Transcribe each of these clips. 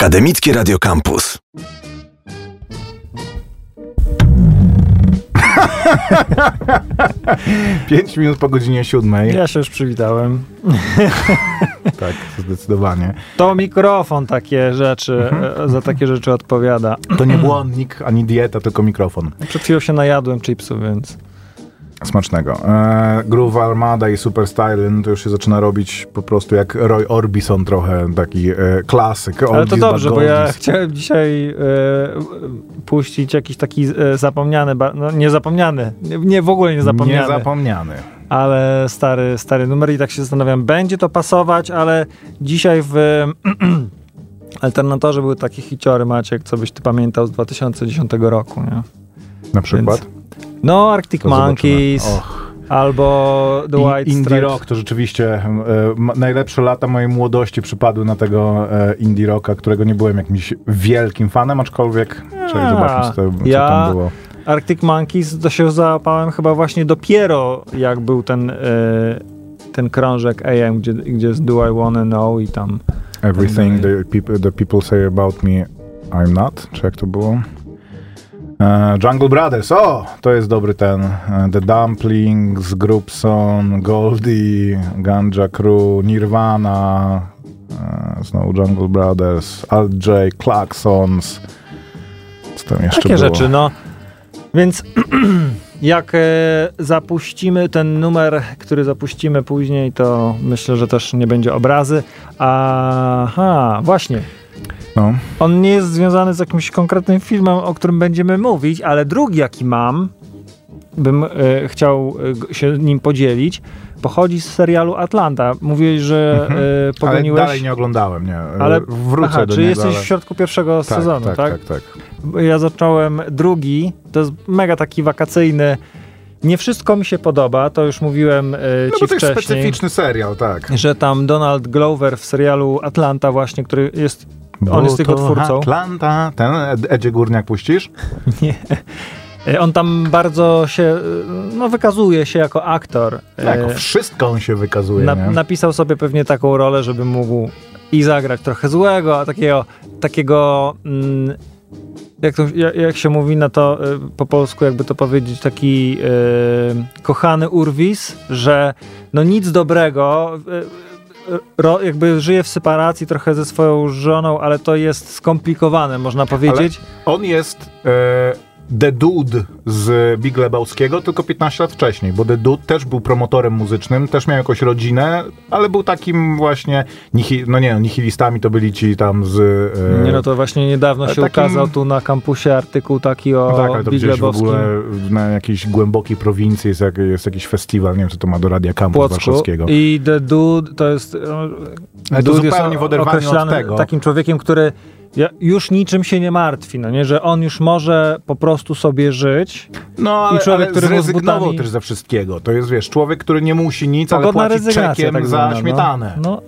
Akademickie Radio Campus. Pięć minut po godzinie siódmej. Ja się już przywitałem. Tak, zdecydowanie. To mikrofon takie rzeczy, Mhm. e, za takie rzeczy odpowiada. To nie błonnik, ani dieta, tylko mikrofon. Przed chwilą się najadłem chipsów, więc... Smacznego. E, Groove Armada i Super Style no to już się zaczyna robić po prostu jak Roy Orbison trochę, taki e, klasyk. Ale to dobrze, bo ja chciałem dzisiaj e, puścić jakiś taki e, zapomniany, no niezapomniany, nie, nie w ogóle niezapomniany, Niezapomniany. ale stary, stary numer i tak się zastanawiam, będzie to pasować, ale dzisiaj w Alternatorze były takie hiciory, Maciek, co byś ty pamiętał z 2010 roku, nie? Na przykład. No, Arctic To Monkeys, albo The I, White indie Stripes. rock to rzeczywiście e, najlepsze lata mojej młodości przypadły na tego e, indie rocka, którego nie byłem jakimś wielkim fanem, aczkolwiek czekaj, zobaczmy co, to, co ja- tam było. Arctic Monkeys to się załapałem chyba właśnie dopiero jak był ten, e, ten krążek AM, gdzie, gdzie jest Do I Wanna Know i tam Everything the people, the people say about me, I'm not. Czy jak to było? E, Jungle Brothers, o! To jest dobry ten. E, The Dumplings, Groupson, Goldie, Ganja Crew, Nirvana, e, znowu Jungle Brothers, Alt J, Klaxons. Co tam jeszcze takie było? rzeczy, no. Więc jak zapuścimy ten numer, który zapuścimy później, to myślę, że też nie będzie obrazy. Aha, właśnie. No. On nie jest związany z jakimś konkretnym filmem, o którym będziemy mówić, ale drugi, jaki mam, bym e, chciał g- się nim podzielić, pochodzi z serialu Atlanta. Mówiłeś, że Mhm. e, Ale pogoniłeś... dalej nie oglądałem, nie. Ale- Wrócę Aha, do czy niego, jesteś ale... w środku pierwszego tak, sezonu, tak? tak, tak, tak. Ja zacząłem drugi, to jest mega taki wakacyjny. Nie wszystko mi się podoba, to już mówiłem e, No ci bo to jest wcześniej, specyficzny serial, tak. że tam Donald Glover w serialu Atlanta właśnie, który jest On jest Bo tylko twórcą. Atlanta, ten Ed- Edzie Górniak puścisz? Nie. E, On tam bardzo się, e, no wykazuje się jako aktor. E, Tak, wszystko on się wykazuje, na, napisał sobie pewnie taką rolę, żeby mógł i zagrać trochę złego, a takiego, takiego mm, jak, to, jak, się mówi na to po polsku, jakby to powiedzieć, taki kochany urwis, że no nic dobrego, ro, jakby żyje w separacji trochę ze swoją żoną, ale to jest skomplikowane, można powiedzieć. On jest e, The Dude z Big Lebowskiego, tylko 15 lat wcześniej, bo The Dude też był promotorem muzycznym, też miał jakąś rodzinę, ale był takim właśnie, no nie no, nihilistami to byli ci tam z... E, Nie no to właśnie niedawno ale się takim- ukazał tu na kampusie artykuł taki o tak, ale to Big gdzieś w Lebowskim. ogóle na jakiejś głębokiej prowincji jest, jak, jest jakiś festiwal, nie wiem, co to ma do Radia Campus Płocku Warszawskiego. i The Dude to jest no, Ale to jest zupełnie w oderwaniu od tego. takim człowiekiem, który ja- już niczym się nie martwi, no nie, że on już może po prostu sobie żyć. No, ale, człowiek, ale który zrezygnował butami- też ze wszystkiego. To jest, wiesz, człowiek, który nie musi nic, ale Pogodna płaci rezygnacja czekiem tak za zwana, śmietanę. No, no,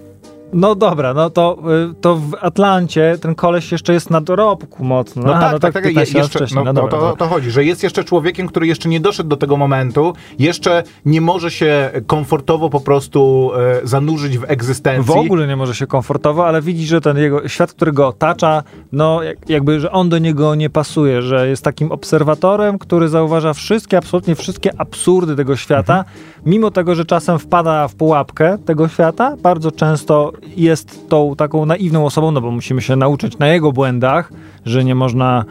no dobra, no to, y, to w Atlancie ten koleś jeszcze jest na dorobku mocno. No Aha, tak, no tak, tak. 15 je- Jeszcze, no, no no, dobra, to, dobra. to chodzi, że jest jeszcze człowiekiem, który jeszcze nie doszedł do tego momentu, jeszcze nie może się komfortowo po prostu e, zanurzyć w egzystencji. W ogóle nie może się komfortowo, ale widzi, że ten jego świat, który go otacza, no jak- jakby, że on do niego nie pasuje, że jest takim obserwatorem, który zauważa wszystkie, absolutnie wszystkie absurdy tego świata, mimo tego, że czasem wpada w pułapkę tego świata, bardzo często jest tą taką naiwną osobą, no bo musimy się nauczyć na jego błędach, że nie można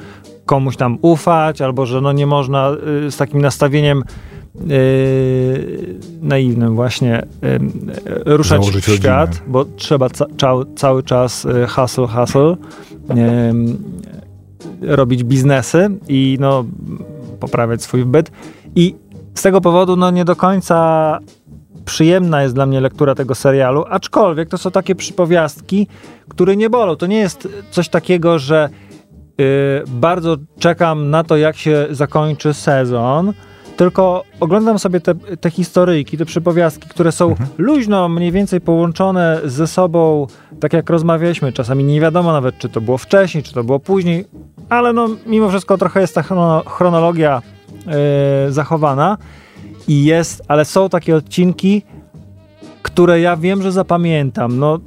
komuś tam ufać, albo że no nie można y, z takim nastawieniem yy, naiwnym właśnie yy, ruszać Założyć w świat, rodzinę. bo trzeba ca cał- cały czas yy, hustle, hustle, yy, robić biznesy i no, poprawiać swój byt. I z tego powodu no, nie do końca przyjemna jest dla mnie lektura tego serialu, aczkolwiek to są takie przypowiastki, które nie bolą. To nie jest coś takiego, że yy, bardzo czekam na to, jak się zakończy sezon, tylko oglądam sobie te, te historyjki, te przypowiastki, które są luźno mniej więcej połączone ze sobą, tak jak rozmawialiśmy. Czasami nie wiadomo nawet, czy to było wcześniej, czy to było później, ale no mimo wszystko trochę jest ta chrono, chronologia yy, zachowana i jest, ale są takie odcinki, które ja wiem, że zapamiętam. No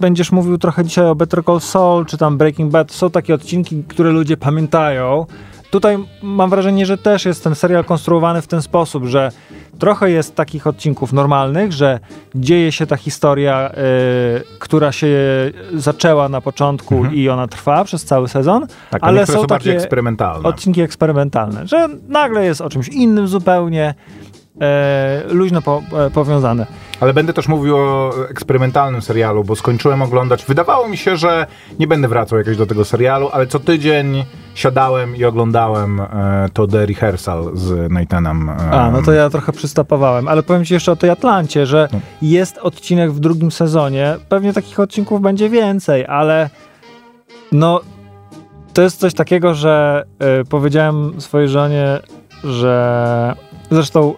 będziesz mówił trochę dzisiaj o Better Call Saul, czy tam Breaking Bad, są takie odcinki, które ludzie pamiętają. Tutaj mam wrażenie, że też jest ten serial konstruowany w ten sposób, że trochę jest takich odcinków normalnych, że dzieje się ta historia, y, która się zaczęła na początku mhm. i ona trwa przez cały sezon, tak, ale są, są takie eksperymentalne. odcinki eksperymentalne, że nagle jest o czymś innym zupełnie, e, luźno po, e, powiązane. Ale będę też mówił o eksperymentalnym serialu, bo skończyłem oglądać. Wydawało mi się, że nie będę wracał jakoś do tego serialu, ale co tydzień siadałem i oglądałem e, to The Rehearsal z Nathanem. E, A, no to ja trochę przystopowałem, ale powiem ci jeszcze o tej Atlancie, że no. jest odcinek w drugim sezonie. Pewnie takich odcinków będzie więcej, ale no to jest coś takiego, że e, powiedziałem swojej żonie, że zresztą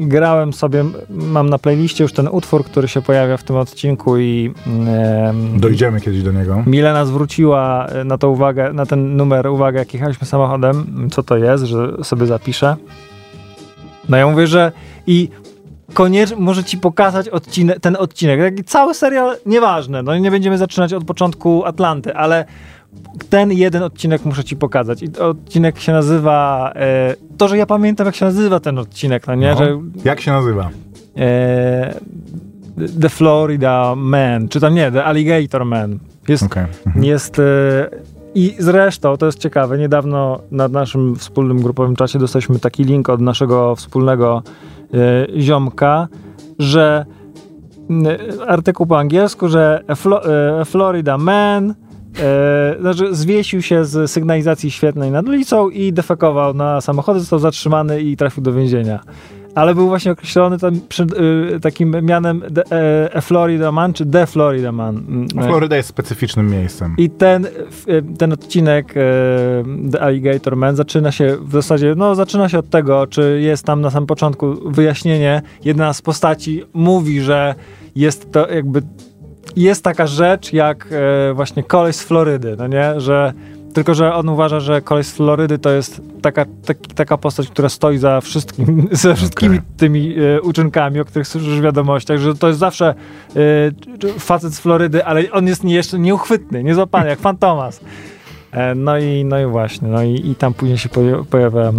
grałem sobie, mam na playliście już ten utwór, który się pojawia w tym odcinku i... E, Dojdziemy kiedyś do niego. Milena zwróciła e, na to uwagę, na ten numer uwagę, jak jechaliśmy samochodem, co to jest, że sobie zapiszę. No ja mówię, że i koniecznie może ci pokazać odcinek, ten odcinek. Cały serial, nieważne, no nie będziemy zaczynać od początku Atlanty, ale ten jeden odcinek muszę ci pokazać. I odcinek się nazywa. E, to, że ja pamiętam, jak się nazywa ten odcinek, no nie? No, że, jak się nazywa? E, The Florida Man, czy tam nie, The Alligator Man. Jest. Okay. Mhm. jest e, I zresztą, to jest ciekawe, niedawno na naszym wspólnym grupowym czasie dostaliśmy taki link od naszego wspólnego e, ziomka, że artykuł po angielsku, że e, Florida Man E, znaczy zwiesił się z sygnalizacji świetnej nad ulicą i defekował na samochody, został zatrzymany i trafił do więzienia. Ale był właśnie określony tam y, takim mianem de, e, Florida Man, czy The Florida Man. Florida jest specyficznym miejscem. I ten, ten odcinek e, The Alligator Man zaczyna się w zasadzie, no zaczyna się od tego, czy jest tam na samym początku wyjaśnienie, jedna z postaci mówi, że jest to jakby jest taka rzecz jak e, właśnie koleś z Florydy, no nie, że tylko, że on uważa, że koleś z Florydy to jest taka, taki, taka postać, która stoi za wszystkim, za wszystkimi okay. tymi e, uczynkami, o których słyszysz w wiadomościach, że to jest zawsze e, facet z Florydy, ale on jest nie, jeszcze nieuchwytny, niezłapany, jak Fantomas. E, no i, no i właśnie, no i, i tam później się pojawia e,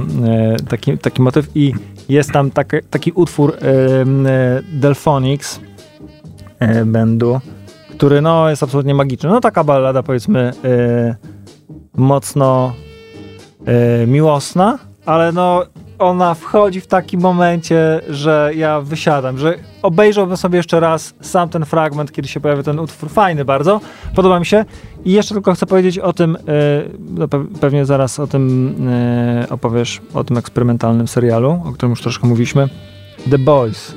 taki, taki motyw i jest tam taki, taki utwór e, Delphonics będu, który no, jest absolutnie magiczny. No taka ballada powiedzmy yy, mocno yy, miłosna, ale no ona wchodzi w takim momencie, że ja wysiadam, że obejrzałbym sobie jeszcze raz sam ten fragment, kiedy się pojawia ten utwór. Fajny bardzo, podoba mi się. I jeszcze tylko chcę powiedzieć o tym, yy, pewnie zaraz o tym yy, opowiesz, o tym eksperymentalnym serialu, o którym już troszkę mówiliśmy. The Boys.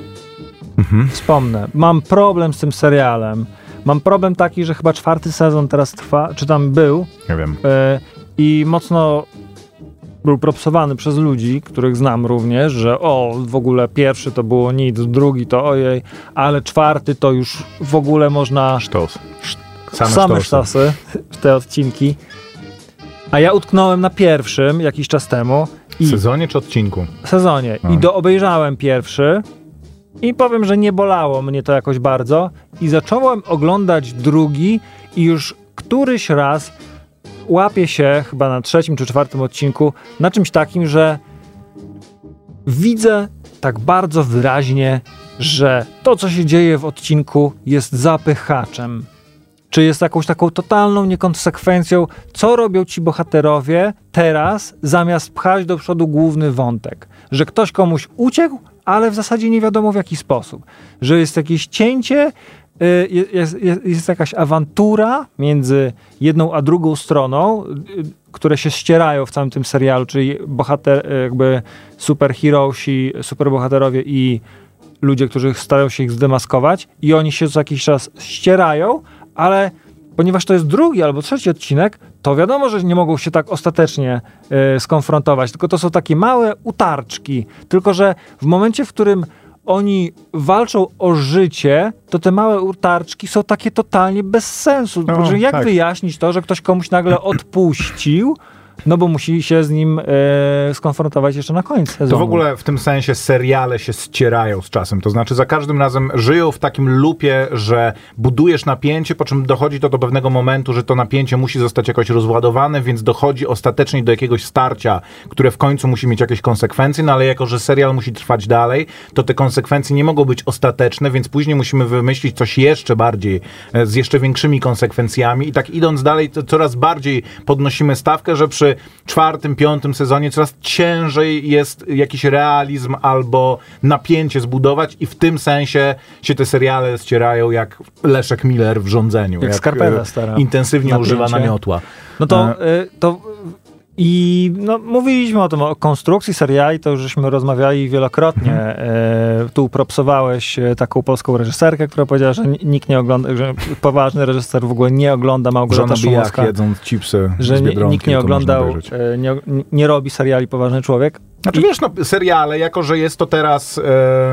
Mhm. Wspomnę. Mam problem z tym serialem. Mam problem taki, że chyba czwarty sezon teraz trwa, czy tam był. Nie wiem. Y, I mocno był propsowany przez ludzi, których znam również, że o, w ogóle pierwszy to było nic, drugi to ojej, ale czwarty to już w ogóle można... Sztos. Same, same sztosy, te odcinki. A ja utknąłem na pierwszym jakiś czas temu. W sezonie czy odcinku? Sezonie. I do obejrzałem pierwszy i powiem, że nie bolało mnie to jakoś bardzo. I zacząłem oglądać drugi i już któryś raz łapię się, chyba na trzecim czy czwartym odcinku, na czymś takim, że widzę tak bardzo wyraźnie, że to, co się dzieje w odcinku, jest zapychaczem. Czy jest jakąś taką totalną niekonsekwencją, co robią ci bohaterowie teraz, zamiast pchać do przodu główny wątek. Że ktoś komuś uciekł, ale w zasadzie nie wiadomo w jaki sposób. Że jest jakieś cięcie, y, jest, jest, jest jakaś awantura między jedną a drugą stroną, y, które się ścierają w całym tym serialu, czyli bohater, y, jakby superherosi, superbohaterowie i ludzie, którzy starają się ich zdemaskować i oni się co jakiś czas ścierają, ale ponieważ to jest drugi albo trzeci odcinek, to wiadomo, że nie mogą się tak ostatecznie y, skonfrontować, tylko to są takie małe utarczki. Tylko, że w momencie, w którym oni walczą o życie, to te małe utarczki są takie totalnie bez sensu. No, jak tak. wyjaśnić to, że ktoś komuś nagle odpuścił, no bo musi się z nim e, skonfrontować jeszcze na końcu sezonu. To w ogóle w tym sensie seriale się ścierają z czasem. To znaczy za każdym razem żyją w takim lupie, że budujesz napięcie, po czym dochodzi to do pewnego momentu, że to napięcie musi zostać jakoś rozładowane, więc dochodzi ostatecznie do jakiegoś starcia, które w końcu musi mieć jakieś konsekwencje, no ale jako, że serial musi trwać dalej, to te konsekwencje nie mogą być ostateczne, więc później musimy wymyślić coś jeszcze bardziej, e, z jeszcze większymi konsekwencjami i tak idąc dalej, to coraz bardziej podnosimy stawkę, że przy czwartym, piątym sezonie coraz ciężej jest jakiś realizm albo napięcie zbudować i w tym sensie się te seriale ścierają jak Leszek Miller w rządzeniu. Jak skarpeta e, stara. Intensywnie Napięcie. używa namiotła. No to, E, y, to i no, mówiliśmy o tym, o konstrukcji seriali, to już żeśmy rozmawiali wielokrotnie. Mhm. E, tu propsowałeś e, taką polską reżyserkę, która powiedziała, że ni- nikt nie ogląda, że poważny reżyser w ogóle nie ogląda Małgorzata Szumowska, jedząc chipsy że nikt nie oglądał, e, nie, nie robi seriali Poważny Człowiek. Znaczy wiesz, no, seriale, jako że jest to teraz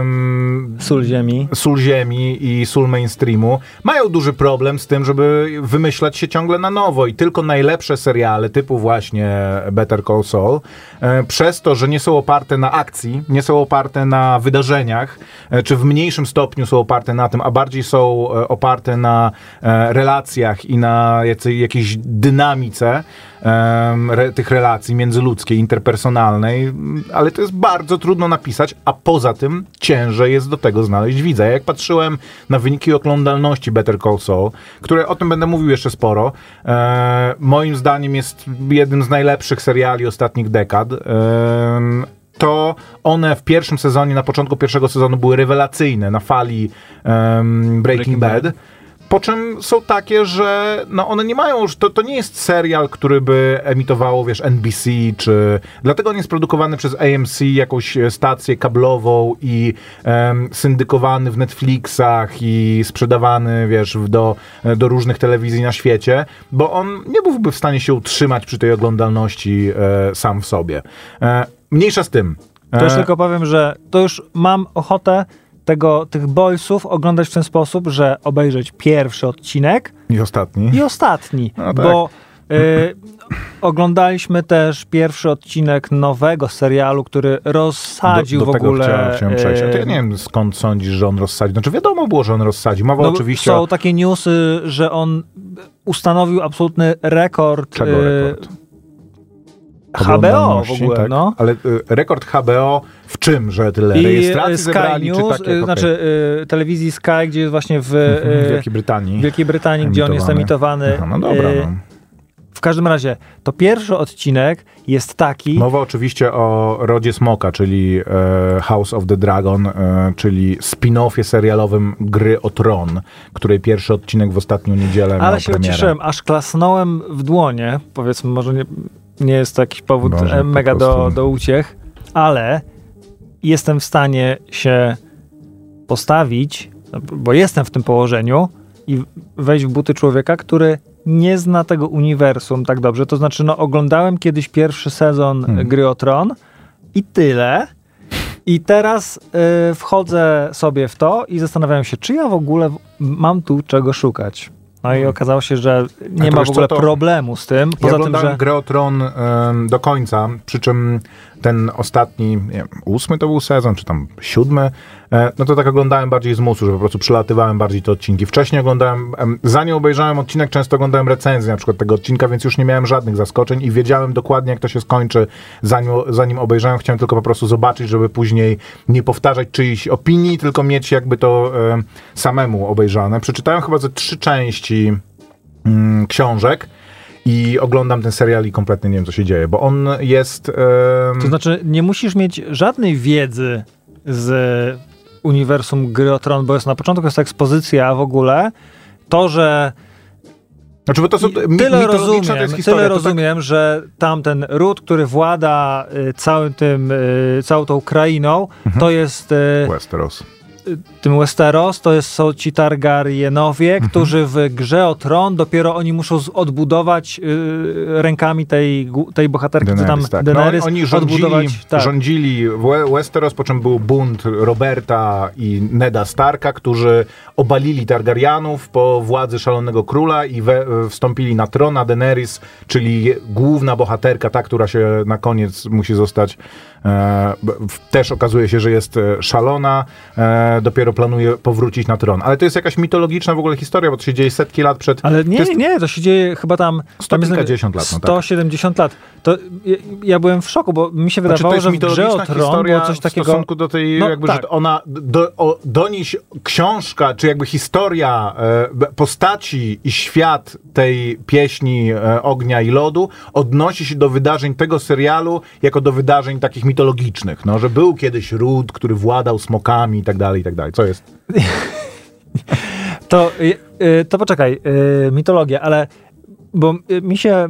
em, Sól ziemi. sól ziemi i sól mainstreamu, mają duży problem z tym, żeby wymyślać się ciągle na nowo i tylko najlepsze seriale typu właśnie Better Call Saul, e, przez to, że nie są oparte na akcji, nie są oparte na wydarzeniach, e, czy w mniejszym stopniu są oparte na tym, a bardziej są e, oparte na e, relacjach i na jacy, jakiejś dynamice em, re, tych relacji międzyludzkiej, interpersonalnej, m, ale to jest bardzo trudno napisać, a poza tym ciężej jest do tego znaleźć widza. Ja Jak patrzyłem na wyniki oglądalności Better Call Saul, które o tym będę mówił jeszcze sporo, e, moim zdaniem jest jednym z najlepszych seriali ostatnich dekad. Em, to one w pierwszym sezonie, na początku pierwszego sezonu były rewelacyjne na fali em, Breaking, Breaking Bad. Bad. Po czym są takie, że no one nie mają już, to, to nie jest serial, który by emitowało, wiesz, NBC, czy... Dlatego on jest produkowany przez AMC, jakąś e, stację kablową i em, syndykowany w Netflixach i sprzedawany, wiesz, do, e, do różnych telewizji na świecie, bo on nie byłby w stanie się utrzymać przy tej oglądalności e, sam w sobie. E, mniejsza z tym. To już E, tylko powiem, że to już mam ochotę tego, tych boysów oglądać w ten sposób, że obejrzeć pierwszy odcinek I ostatni. i ostatni, No tak. bo y, oglądaliśmy też pierwszy odcinek nowego serialu, który rozsadził do, do w ogóle... Tego chciałem, chciałem przejść. A to ja y, nie wiem skąd sądzisz, że on rozsadził. Znaczy wiadomo było, że on rozsadził. Mowa no, oczywiście Są o... takie newsy, że on ustanowił absolutny rekord, Czego y, rekord? HBO w Oglądalności, ogóle, tak? no. Ale y, rekord HBO w czym, że tyle I rejestracji y, Sky zebrali, News, czy takie? y, znaczy y, telewizji Sky, gdzie jest właśnie w, Mhm, y, Wielkiej Brytanii. w Wielkiej Brytanii, gdzie on jest emitowany. Aha, no dobra. y, No. W każdym razie, to pierwszy odcinek jest taki, Mowa oczywiście o Rodzie Smoka, czyli e, House of the Dragon, e, czyli spin-offie serialowym Gry o Tron, której pierwszy odcinek w ostatnią niedzielę miał ale się premierę. ucieszyłem, aż klasnąłem w dłonie. Powiedzmy, może nie, nie jest to jakiś powód Boże, e, po mega do, prostu. do uciech, ale jestem w stanie się postawić, bo jestem w tym położeniu i wejść w buty człowieka, który nie zna tego uniwersum tak dobrze. To znaczy, no, oglądałem kiedyś pierwszy sezon Hmm. Gry o Tron i tyle. I teraz y, wchodzę sobie w to i zastanawiam się, czy ja w ogóle mam tu czego szukać. No i okazało się, że nie ma w co, ogóle to- problemu z tym. Ja Poza tym, oglądałem że Grę o Tron em, do końca, przy czym ten ostatni, nie wiem, ósmy to był sezon, czy tam siódmy, e, no to tak oglądałem bardziej z musu, że po prostu przelatywałem bardziej te odcinki. Wcześniej oglądałem, em, zanim obejrzałem odcinek, często oglądałem recenzję na przykład tego odcinka, więc już nie miałem żadnych zaskoczeń i wiedziałem dokładnie, jak to się skończy, zanim, zanim obejrzałem. Chciałem tylko po prostu zobaczyć, żeby później nie powtarzać czyichś opinii, tylko mieć jakby to em, samemu obejrzane. Przeczytałem chyba ze trzy części mm, książek i oglądam ten serial i kompletnie nie wiem, co się dzieje, bo on jest... to znaczy nie musisz mieć żadnej wiedzy z uniwersum Gry o Tron, bo jest na początku jest ekspozycja w ogóle. To, że znaczy, bo to są mi- tyle rozumiem, tyle tak- rozumiem, że tamten ród, który włada y, całym tym, y, całą tą krainą, Mhm. to jest y, Tak, Westeros. Tym Westeros to jest, są ci Targaryenowie, Mhm. którzy w grze o tron dopiero oni muszą odbudować y, rękami tej, tej bohaterki, co tam tak. Daenerys, no, oni rządzili, odbudować. Tak. rządzili We- Westeros, po czym był bunt Roberta i Neda Starka, którzy obalili Targaryanów po władzy Szalonego Króla i we, wstąpili na tron, a Daenerys, czyli główna bohaterka, ta, która się na koniec musi zostać, e, też okazuje się, że jest e, szalona, e, dopiero planuje powrócić na tron. Ale to jest jakaś mitologiczna w ogóle historia, bo to się dzieje setki lat przed... Ale nie, jest, nie, to się dzieje chyba tam... Sto tam jest- kilkadziesiąt lat, no tak. 170 lat. To ja, ja byłem w szoku, bo mi się Znaczy, wydawało, to jest że w grze o mitologiczna tron historia coś w takiego... stosunku do tej, No, jakby, tak. że ona, do, o, do niej książka, czy jakby historia e, postaci i świat tej pieśni e, Ognia i Lodu odnosi się do wydarzeń tego serialu jako do wydarzeń takich mitologicznych, no, że był kiedyś ród, który władał smokami i tak dalej, i tak dalej. Co jest? To, y, y, to poczekaj, y, mitologia, ale bo y, mi się,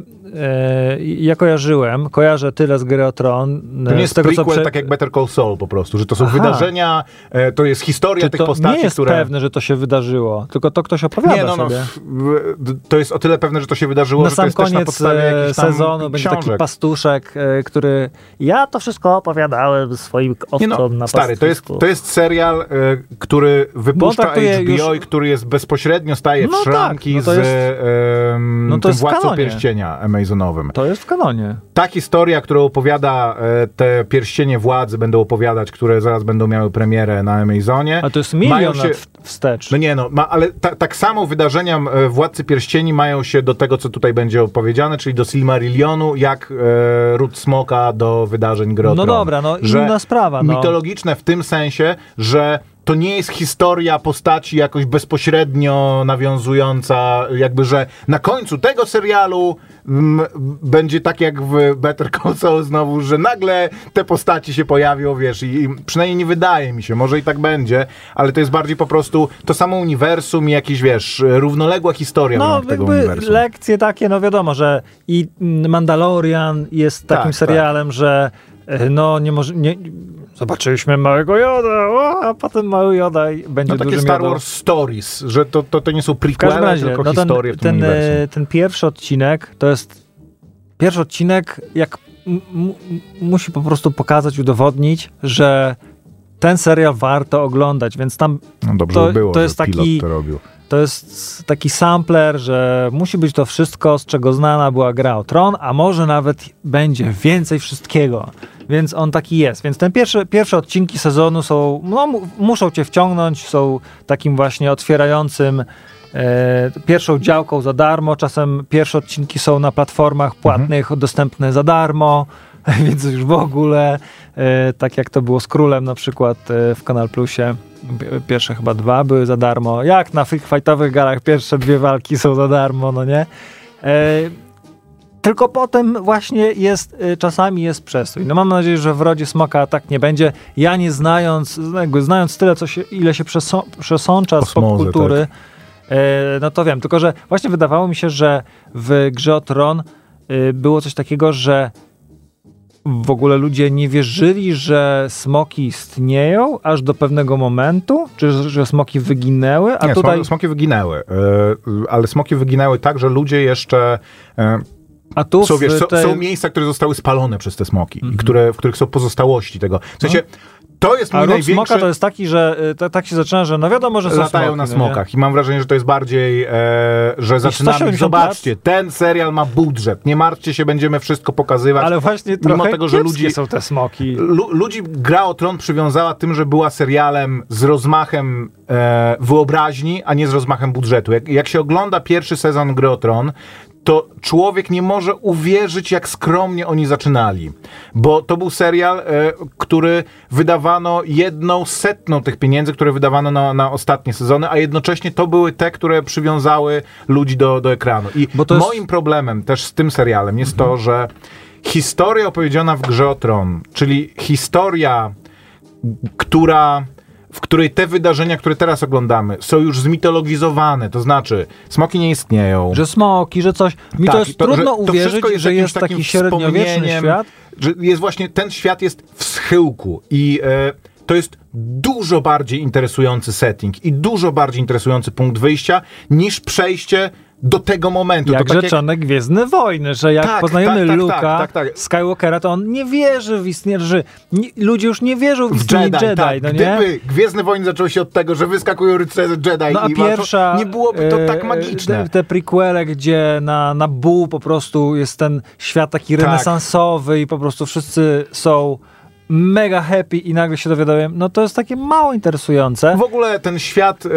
y, ja kojarzyłem, kojarzę tyle z gry o Tron. To y, nie z jest tego, prequel, prze- tak jak Better Call Saul po prostu, że to są Aha. wydarzenia, e, to jest historia Czy tych to postaci, nie jest które... pewne, że to się wydarzyło, tylko to ktoś opowiada Nie, no, no, sobie. to jest o tyle pewne, że to się wydarzyło, na że to sam jest też na koniec podstawie e, sezonu będzie taki pastuszek, e, który ja to wszystko opowiadałem swoim Nie no, owcom na stary, to jest, to jest serial, e, który wypuszcza HBO już- i który jest bezpośrednio staje w No tak, szranki no to z jest- no to tym Władcą. Pierścienia Amazonowym. To jest w kanonie. Ta historia, którą opowiada e, te Pierścienie Władzy, będą opowiadać, które zaraz będą miały premierę na Amazonie. A to jest milion się- wstecz. No nie no, ma, ale ta, tak samo wydarzenia e, Władcy Pierścieni mają się do tego, co tutaj będzie opowiedziane, czyli do Silmarillionu, jak e, Ród Smoka do wydarzeń Gry No dobra, no Że inna sprawa. No. mitologiczne w tym sensie, że to nie jest historia postaci jakoś bezpośrednio nawiązująca, jakby, że na końcu tego serialu mm, będzie tak jak w Better Call Saul znowu, że nagle te postaci się pojawią, wiesz, i, i przynajmniej nie wydaje mi się, może i tak będzie, ale to jest bardziej po prostu to samo uniwersum i jakiś, wiesz, równoległa historia No, tego uniwersum. lekcje takie, no wiadomo, że i Mandalorian jest takim Tak, serialem, że e, no nie może, nie, zobaczyliśmy małego Joda, o, a potem mały Joda i będzie No takie dużym Star Jodą. Wars Stories, że to, to, to nie są prequele, razie, tylko no ten, historie w tym ten, e, ten pierwszy odcinek to jest pierwszy odcinek, jak musi po prostu pokazać, udowodnić, że ten serial warto oglądać, więc tam No dobrze to- by było, to że jest pilot taki- to robił. to jest taki sampler, że musi być to wszystko, z czego znana była gra o Tron, a może nawet będzie więcej wszystkiego. Więc on taki jest. Więc ten pierwszy, pierwsze odcinki sezonu są, no, mu- muszą cię wciągnąć, są takim właśnie otwierającym e, pierwszą działką za darmo. Czasem pierwsze odcinki są na platformach płatnych, dostępne za darmo, więc już w ogóle, e, tak jak to było z Królem na przykład e, w Kanal Plusie. Pi- Pierwsze chyba dwa były za darmo. Jak na fightowych galach pierwsze dwie walki są za darmo, no nie? Tylko potem właśnie jest, y, czasami jest przestój. No mam nadzieję, że w Rodzie Smoka tak nie będzie. Ja nie znając, znając tyle, co się, ile się przesą, przesącza z Osmozę, popkultury, e, no to wiem. Tylko, że właśnie wydawało mi się, że w Grze o Tron y, było coś takiego, że w ogóle ludzie nie wierzyli, że smoki istnieją aż do pewnego momentu, czy że- smoki wyginęły, a nie, tutaj... smo- smoki wyginęły, e, ale smoki wyginęły tak, że ludzie jeszcze... e, A tu Są, wiesz, są, tej- są miejsca, które zostały spalone przez te smoki, Mhm. i które, w których są pozostałości tego. W sensie, to jest A mój ród największy... smoka to jest taki, że y, to, tak się zaczyna, że no wiadomo, że są latają smoki, na no nie? smokach i mam wrażenie, że to jest bardziej, e, że zaczynamy, 170 zobaczcie, ten serial ma budżet, nie martwcie się, będziemy wszystko pokazywać. Ale właśnie Mimo tego, że ludzi- są te smoki. Lu- ludzi Gra o Tron przywiązała tym, że była serialem z rozmachem e, wyobraźni, a nie z rozmachem budżetu. Jak, jak się ogląda pierwszy sezon Gry o Tron, to człowiek nie może uwierzyć, jak skromnie oni zaczynali. Bo to był serial, e, który wydawano jedną setną tych pieniędzy, które wydawano na, na ostatnie sezony, a jednocześnie to były te, które przywiązały ludzi do, do ekranu. I jest- moim problemem też z tym serialem jest to, że historia opowiedziana w Grze o Tron, czyli historia, która, w której te wydarzenia, które teraz oglądamy, są już zmitologizowane, to znaczy smoki nie istnieją. Że smoki, że coś. Mi Tak, to jest to- że trudno to uwierzyć, jest że jest takim taki średniowieczny świat. Że jest właśnie, ten świat jest w schyłku i e, to jest dużo bardziej interesujący setting i dużo bardziej interesujący punkt wyjścia niż przejście do tego momentu. Jak to tak rzeczone Gwiezdne Wojny, że jak Tak, poznajemy tak, tak, Luka tak, tak, tak. Skywalkera, to on nie wierzy w istnienie, że nie, ludzie już nie wierzą w istnienie Jedi, Jedi, no nie? Gdyby Gwiezdne Wojny zaczęły się od tego, że wyskakują rycerze Jedi No a i walczą, pierwsza... nie byłoby to e, tak magiczne. Te, te prequele, gdzie na, na Buu po prostu jest ten świat taki Tak. renesansowy i po prostu wszyscy są mega happy i nagle się dowiadują, no to jest takie mało interesujące. W ogóle ten świat, e,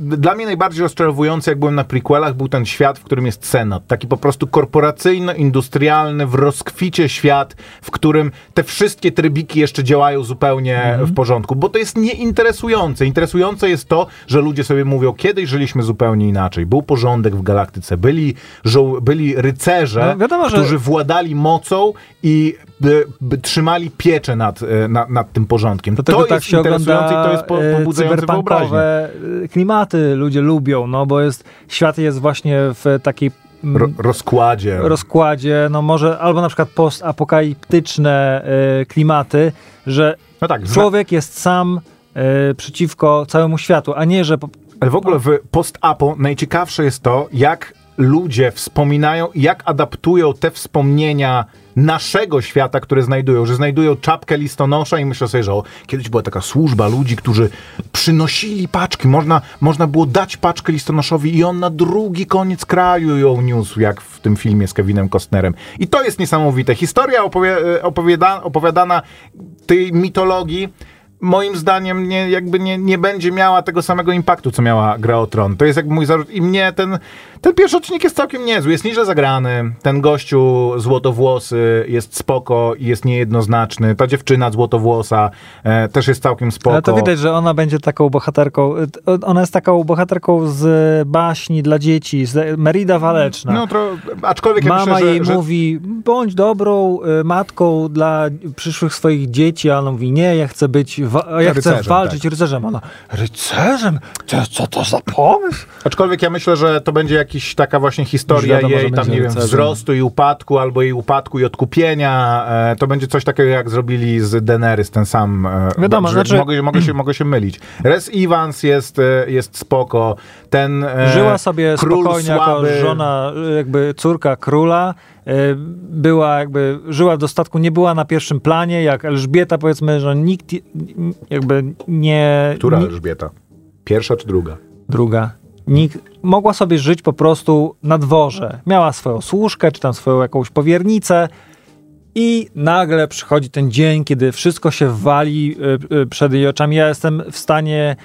dla mnie najbardziej rozczarowujący, jak byłem na prequelach, był ten świat, w którym jest Senat. Taki po prostu korporacyjno-industrialny, w rozkwicie świat, w którym te wszystkie trybiki jeszcze działają zupełnie w porządku, bo to jest nieinteresujące. Interesujące jest to, że ludzie sobie mówią, kiedyś żyliśmy zupełnie inaczej. Był porządek w galaktyce, byli, żoł, byli rycerze, No, wiadomo, że- którzy władali mocą i by, by trzymali pieczę nad, e, nad, nad tym porządkiem. Dlatego to tak jest się interesujące i to jest po, e, pobudzające wyobraźnię. klimaty ludzie lubią, no bo jest, świat jest właśnie w takiej mm, Ro, rozkładzie. rozkładzie, no może albo na przykład postapokaliptyczne e, klimaty, że no tak, człowiek jest sam e, przeciwko całemu światu, a nie, że ale w ogóle w post-apo najciekawsze jest to, jak ludzie wspominają i jak adaptują te wspomnienia naszego świata, które znajdują, że znajdują czapkę listonosza i myślę sobie, że o, kiedyś była taka służba ludzi, którzy przynosili paczki, można, można było dać paczkę listonoszowi i on na drugi koniec kraju ją niósł, jak w tym filmie z Kevinem Costnerem. I to jest niesamowite. Historia opowie, opowiada, opowiadana tej mitologii moim zdaniem nie, jakby nie, nie będzie miała tego samego impaktu, co miała Gra o Tron. To jest jakby mój zarzut. I mnie ten, ten pierwszy odcinek jest całkiem niezły. Jest nieźle zagrany. Ten gościu złotowłosy jest spoko i jest niejednoznaczny. Ta dziewczyna złotowłosa e, też jest całkiem spoko. ale to widać, że ona będzie taką bohaterką, e, ona jest taką bohaterką z baśni dla dzieci, z Merida Waleczna. No, tro, aczkolwiek ja Mama myślę, że, jej że mówi, bądź dobrą y, matką dla przyszłych swoich dzieci, a ona mówi, nie, ja chcę być, wa- ja chcę Rycerzem, walczyć tak. rycerzem. Ona, rycerzem? Co, co to za pomysł? Aczkolwiek ja myślę, że to będzie jakaś taka właśnie historia wiadomo, jej tam, nie wiem, wzrostu i upadku, albo jej upadku i odkupienia. E, to będzie coś takiego, jak zrobili z Daenerys, ten sam. E, Wiadomo, że znaczy- mogę, mogę, się, mogę się mylić. Res Evans jest, e, jest spoko. Ten e, Żyła sobie spokojnie słaby, jako żona, jakby córka króla. Y, Była jakby, żyła w dostatku, nie była na pierwszym planie, jak Elżbieta powiedzmy, że nikt jakby nie... Która Elżbieta? Pierwsza czy druga? druga. Nikt, mogła sobie żyć po prostu na dworze. Miała swoją służkę, czy tam swoją jakąś powiernicę i nagle przychodzi ten dzień, kiedy wszystko się wali y, y, przed jej oczami. Ja jestem w stanie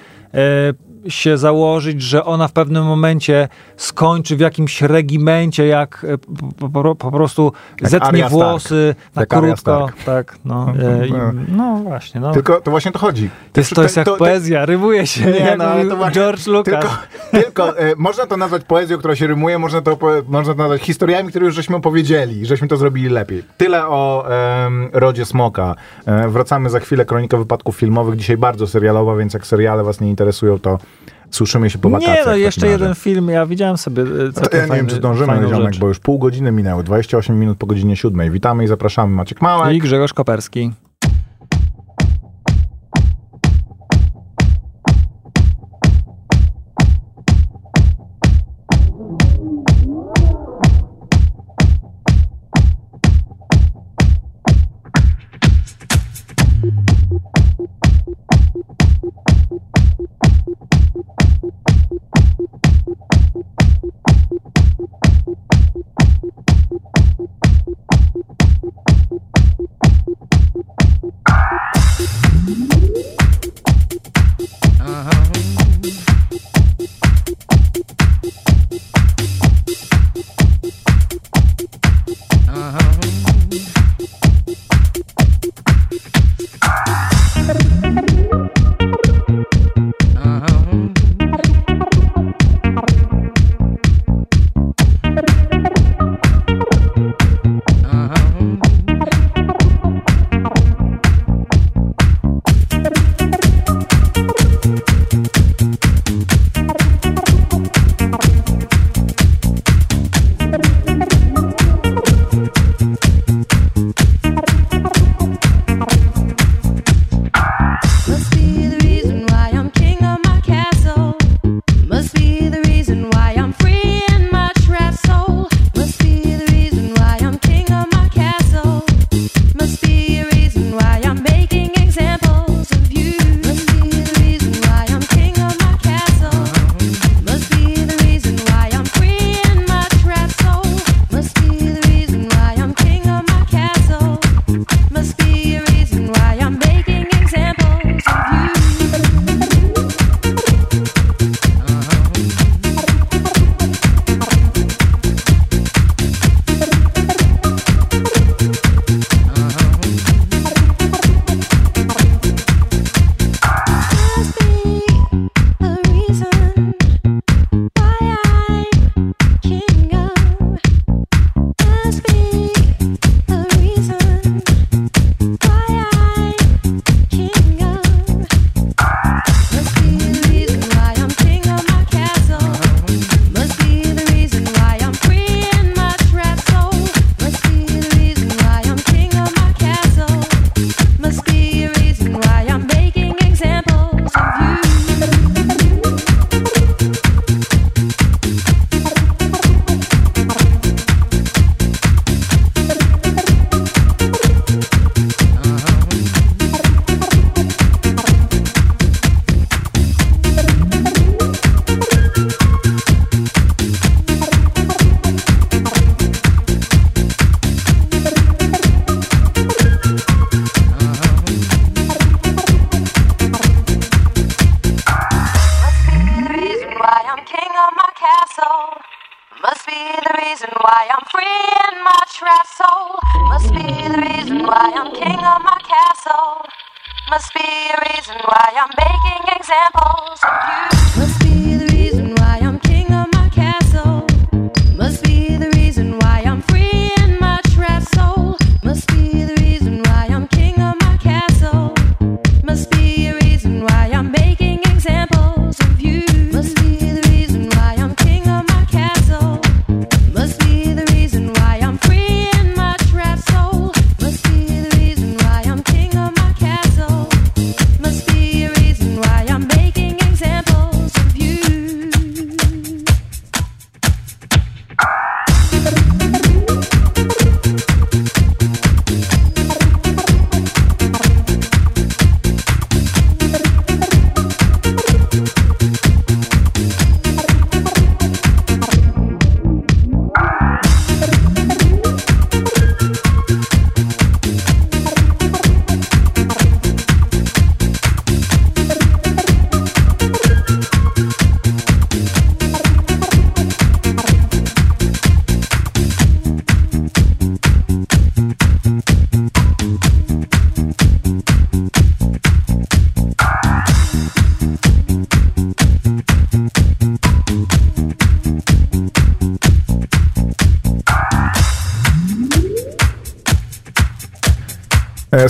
się założyć, że ona w pewnym momencie skończy w jakimś regimencie, jak y, po, po, po prostu Jak zetnie Stark. włosy na Jak krótko. Tak, no, y, i, no właśnie. No. Tylko to właśnie to chodzi. to jest, to jest jak poezja, rymuje się, Nie, no, to właśnie- George Lucas. Tylko, tylko e, można to nazwać poezją, która się rymuje, można to, można to nazwać historiami, które już żeśmy opowiedzieli, żeśmy to zrobili lepiej. Tyle o em, Rodzie Smoka. E, wracamy za chwilę, kronika wypadków filmowych, dzisiaj bardzo serialowa, więc jak seriale was nie interesują, to słyszymy się po wakacjach. Nie, no jeszcze razie. jeden film, ja widziałem sobie e, No to całkiem ja nie wiem, czy zdążymy, ziomek, bo już pół godziny minęły, 28 minut po godzinie 7. Witamy i zapraszamy. Maciek Małek. I Grzegorz Koperski.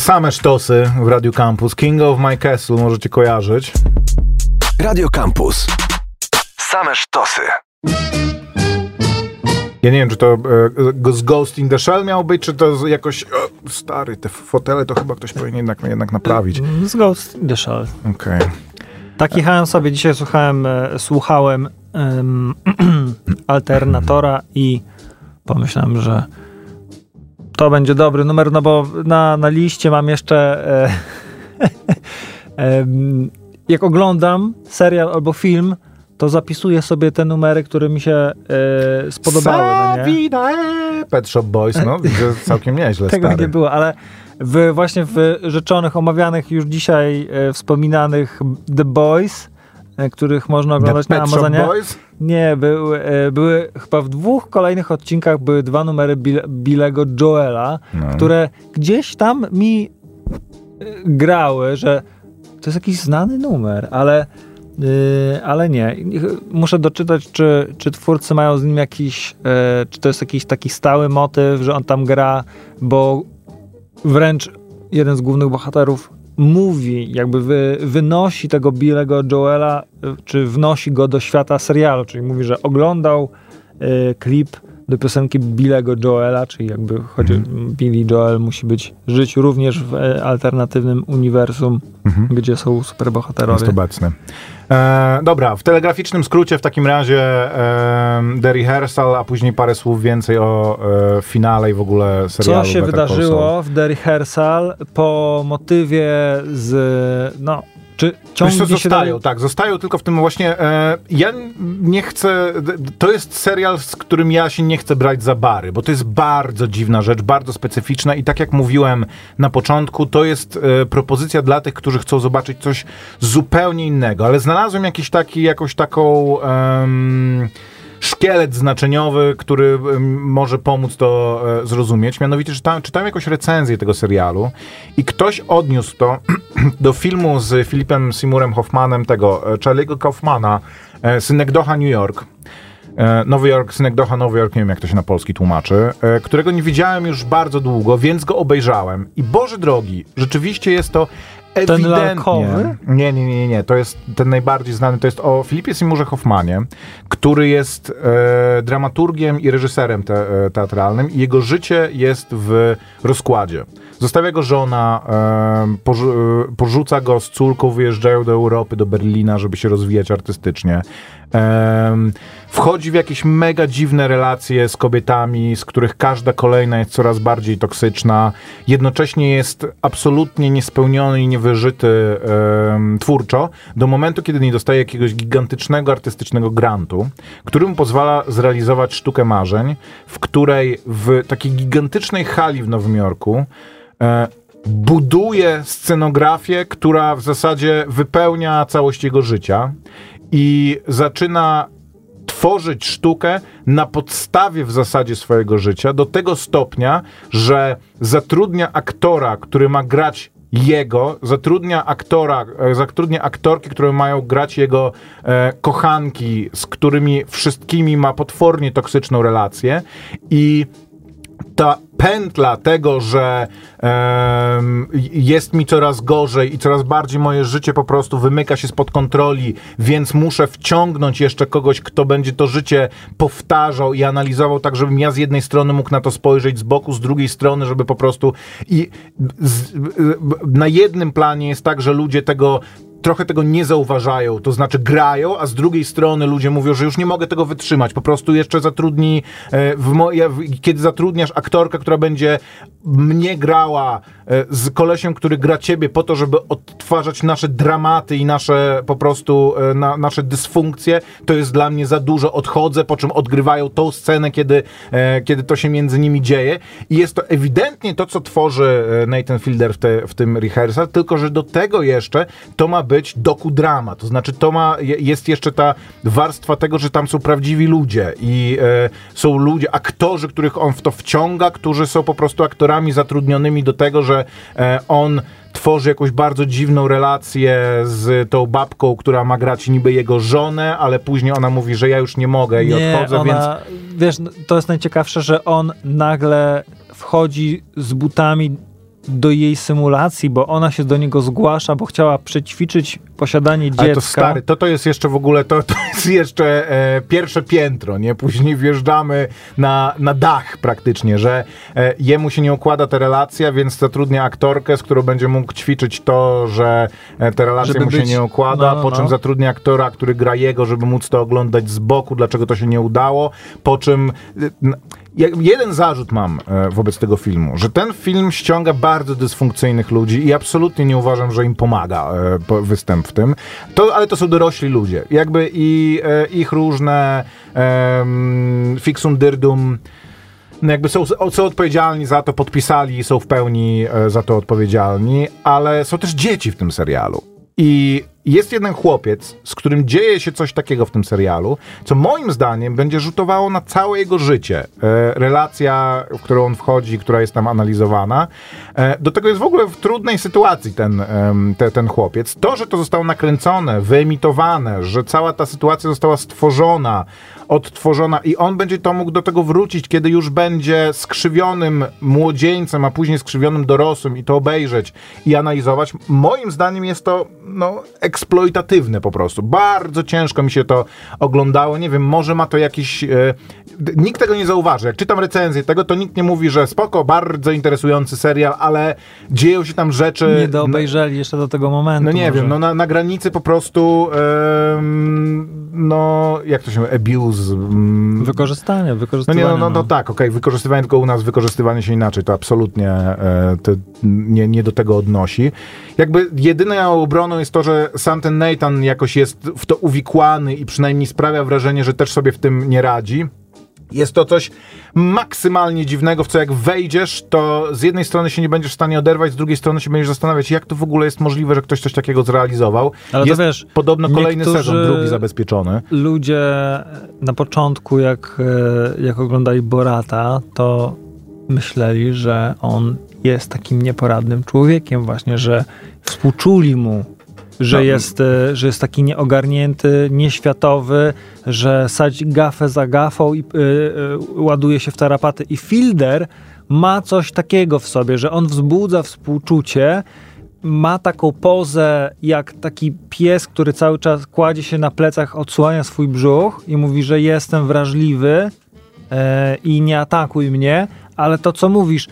Same sztosy w Radio Campus. King of My Castle możecie kojarzyć. Radio Campus. Same sztosy. Ja nie wiem, czy to e, z Ghost in the Shell miał być, czy to jakoś... O, stary, te fotele to chyba ktoś powinien jednak, jednak naprawić. Z Ghost in the Shell. Okej. Tak jechałem sobie, dzisiaj słuchałem, e, słuchałem em, Alternatora i pomyślałem, że to będzie dobry numer, no bo na, na liście mam jeszcze e, em, jak oglądam serial albo film, to zapisuję sobie te numery, które mi się e, spodobały. No nie? Savidae! Pet Shop Boys, no widzę całkiem nieźle, Tego stary. nie było, ale w, właśnie w rzeczonych, omawianych już dzisiaj e, wspominanych The Boys, e, których można The oglądać na Pet Shop Amazonie. Boys? Nie, były, e, były chyba w dwóch kolejnych odcinkach były dwa numery Bill, Billego Joela, No. które gdzieś tam mi e, grały, że to jest jakiś znany numer, ale, e, ale nie. Muszę doczytać, czy, czy twórcy mają z nim jakiś, e, czy to jest jakiś taki stały motyw, że on tam gra, bo wręcz jeden z głównych bohaterów mówi, jakby wy, wynosi tego Billego Joela, y, czy wnosi go do świata serialu, czyli mówi, że oglądał y, klip do piosenki Billego Joela, czyli jakby chodzi, Billy Joel musi być, żyć również w e, alternatywnym uniwersum, gdzie są superbohaterowie. Jest obecny. E, dobra, w telegraficznym skrócie w takim razie e, The Rehearsal, a później parę słów więcej o e, finale i w ogóle serialu Co się Better wydarzyło w The Rehearsal po motywie z, no, czy co, ciągnie się zostają, tak, zostają tylko w tym właśnie. E, ja nie chcę. To jest serial, z którym ja się nie chcę brać za bary, bo to jest bardzo dziwna rzecz, bardzo specyficzna i tak jak mówiłem na początku, to jest e, propozycja dla tych, którzy chcą zobaczyć coś zupełnie innego, ale znalazłem jakiś taki, jakąś taką. Szkielet znaczeniowy, który może pomóc to e, zrozumieć. Mianowicie czytałem, czytałem jakąś recenzję tego serialu i ktoś odniósł to do filmu z Filipem Seymourem Hoffmanem, tego e, Charlie'ego Kaufmana, e, Synekdocha New York. Nowy Jork, Synekdocha Nowy Jork, nie wiem jak to się na polski tłumaczy, którego nie widziałem już bardzo długo, więc go obejrzałem. I Boże drogi, rzeczywiście jest to ewidentnie... lalkowy? Nie, nie, nie, nie, to jest ten najbardziej znany, to jest o Filipie Seymourze Hoffmanie, który jest e, dramaturgiem i reżyserem te, e, teatralnym i jego życie jest w rozkładzie. Zostawia go żona, e, porzu, e, porzuca go z córką, wyjeżdżają do Europy, do Berlina, żeby się rozwijać artystycznie. Em, wchodzi w jakieś mega dziwne relacje z kobietami, z których każda kolejna jest coraz bardziej toksyczna. Jednocześnie jest absolutnie niespełniony i niewyżyty em, twórczo do momentu, kiedy nie dostaje jakiegoś gigantycznego artystycznego grantu, który mu pozwala zrealizować sztukę marzeń, w której w takiej gigantycznej hali w Nowym Jorku e, buduje scenografię, która w zasadzie wypełnia całość jego życia i zaczyna tworzyć sztukę na podstawie w zasadzie swojego życia do tego stopnia, że zatrudnia aktora, który ma grać jego, zatrudnia aktora, e, zatrudnia aktorki, które mają grać jego e, kochanki, z którymi wszystkimi ma potwornie toksyczną relację. I ta pętla tego, że jest mi coraz gorzej i coraz bardziej moje życie po prostu wymyka się spod kontroli, więc muszę wciągnąć jeszcze kogoś, kto będzie to życie powtarzał i analizował tak, żebym ja z jednej strony mógł na to spojrzeć z boku, z drugiej strony, żeby po prostu i z, na jednym planie jest tak, że ludzie tego trochę tego nie zauważają, to znaczy grają, a z drugiej strony ludzie mówią, że już nie mogę tego wytrzymać, po prostu jeszcze zatrudnij, e, mo- kiedy zatrudniasz aktorkę, która będzie mnie grała e, z kolesiem, który gra ciebie po to, żeby odtwarzać nasze dramaty i nasze po prostu, e, na, nasze dysfunkcje, to jest dla mnie za dużo, odchodzę, po czym odgrywają tą scenę, kiedy, e, kiedy to się między nimi dzieje. I jest to ewidentnie to, co tworzy Nathan Fielder w, te, w tym rehearsal, tylko że do tego jeszcze to ma być dokudrama, to znaczy to ma, je- jest jeszcze ta warstwa tego, że tam są prawdziwi ludzie i e, są ludzie, aktorzy, których on w to wciąga, którzy są po prostu aktorami zatrudnionymi do tego, że e, on tworzy jakąś bardzo dziwną relację z tą babką, która ma grać niby jego żonę, ale później ona mówi, że ja już nie mogę i Nie, odchodzę, więc ona, wiesz, no, to jest najciekawsze, że on nagle wchodzi z butami do jej symulacji, bo ona się do niego zgłasza, bo chciała przećwiczyć posiadanie dziecka. Ale to stary, to to jest jeszcze w ogóle, to, to jest jeszcze e, pierwsze piętro, nie? Później wjeżdżamy na, na dach praktycznie, że e, jemu się nie układa ta relacja, więc zatrudnia aktorkę, z którą będzie mógł ćwiczyć to, że e, ta relacja Żeby mu się być- nie układa, no, no, po czym no. zatrudnia aktora, który gra jego, żeby móc to oglądać z boku, dlaczego to się nie udało, po czym... e, Jeden zarzut mam e, wobec tego filmu, że ten film ściąga bardzo dysfunkcyjnych ludzi i absolutnie nie uważam, że im pomaga e, występ w tym. To, ale to są dorośli ludzie. Jakby i e, ich różne um, fixum dyrdum no jakby są, są odpowiedzialni za to, podpisali i są w pełni za to odpowiedzialni, ale są też dzieci w tym serialu. I jest jeden chłopiec, z którym dzieje się coś takiego w tym serialu, co moim zdaniem będzie rzutowało na całe jego życie. E, relacja, w którą on wchodzi, która jest tam analizowana. E, do tego jest w ogóle w trudnej sytuacji ten, em, te, ten chłopiec. To, że to zostało nakręcone, wyemitowane, że cała ta sytuacja została stworzona, odtworzona i on będzie to mógł do tego wrócić, kiedy już będzie skrzywionym młodzieńcem, a później skrzywionym dorosłym i to obejrzeć i analizować. Moim zdaniem jest to no, eksploitatywne po prostu. Bardzo ciężko mi się to oglądało. Nie wiem, może ma to jakiś... D- nikt tego nie zauważy. Jak czytam recenzję tego, to nikt nie mówi, że spoko, bardzo interesujący serial, ale dzieją się tam rzeczy... Nie doobejrzeli jeszcze do tego momentu. No nie może. wiem, no na, na granicy po prostu em, no jak to się mówi, abuse. Mm, Wykorzystanie, no wykorzystanie. nie, no, no, no tak, okej, wykorzystywanie tylko u nas, wykorzystywanie się inaczej, to absolutnie e, to nie, nie do tego odnosi. Jakby jedyną obroną jest to, że sam ten Nathan jakoś jest w to uwikłany i przynajmniej sprawia wrażenie, że też sobie w tym nie radzi. Jest to coś maksymalnie dziwnego, w co jak wejdziesz, to z jednej strony się nie będziesz w stanie oderwać, z drugiej strony się będziesz zastanawiać, jak to w ogóle jest możliwe, że ktoś coś takiego zrealizował. Ale to jest wiesz, podobno kolejny sezon, drugi zabezpieczony. ludzie na początku, jak, e, jak oglądali Borata, to myśleli, że on jest takim nieporadnym człowiekiem, właśnie, że współczuli mu, że, jest, e, że jest taki nieogarnięty, nieświatowy, że sadzi gafę za gafą i e, e, ładuje się w tarapaty. I Fielder ma coś takiego w sobie, że on wzbudza współczucie, ma taką pozę jak taki pies, który cały czas kładzie się na plecach, odsłania swój brzuch i mówi, że jestem wrażliwy i nie atakuj mnie, ale to co mówisz,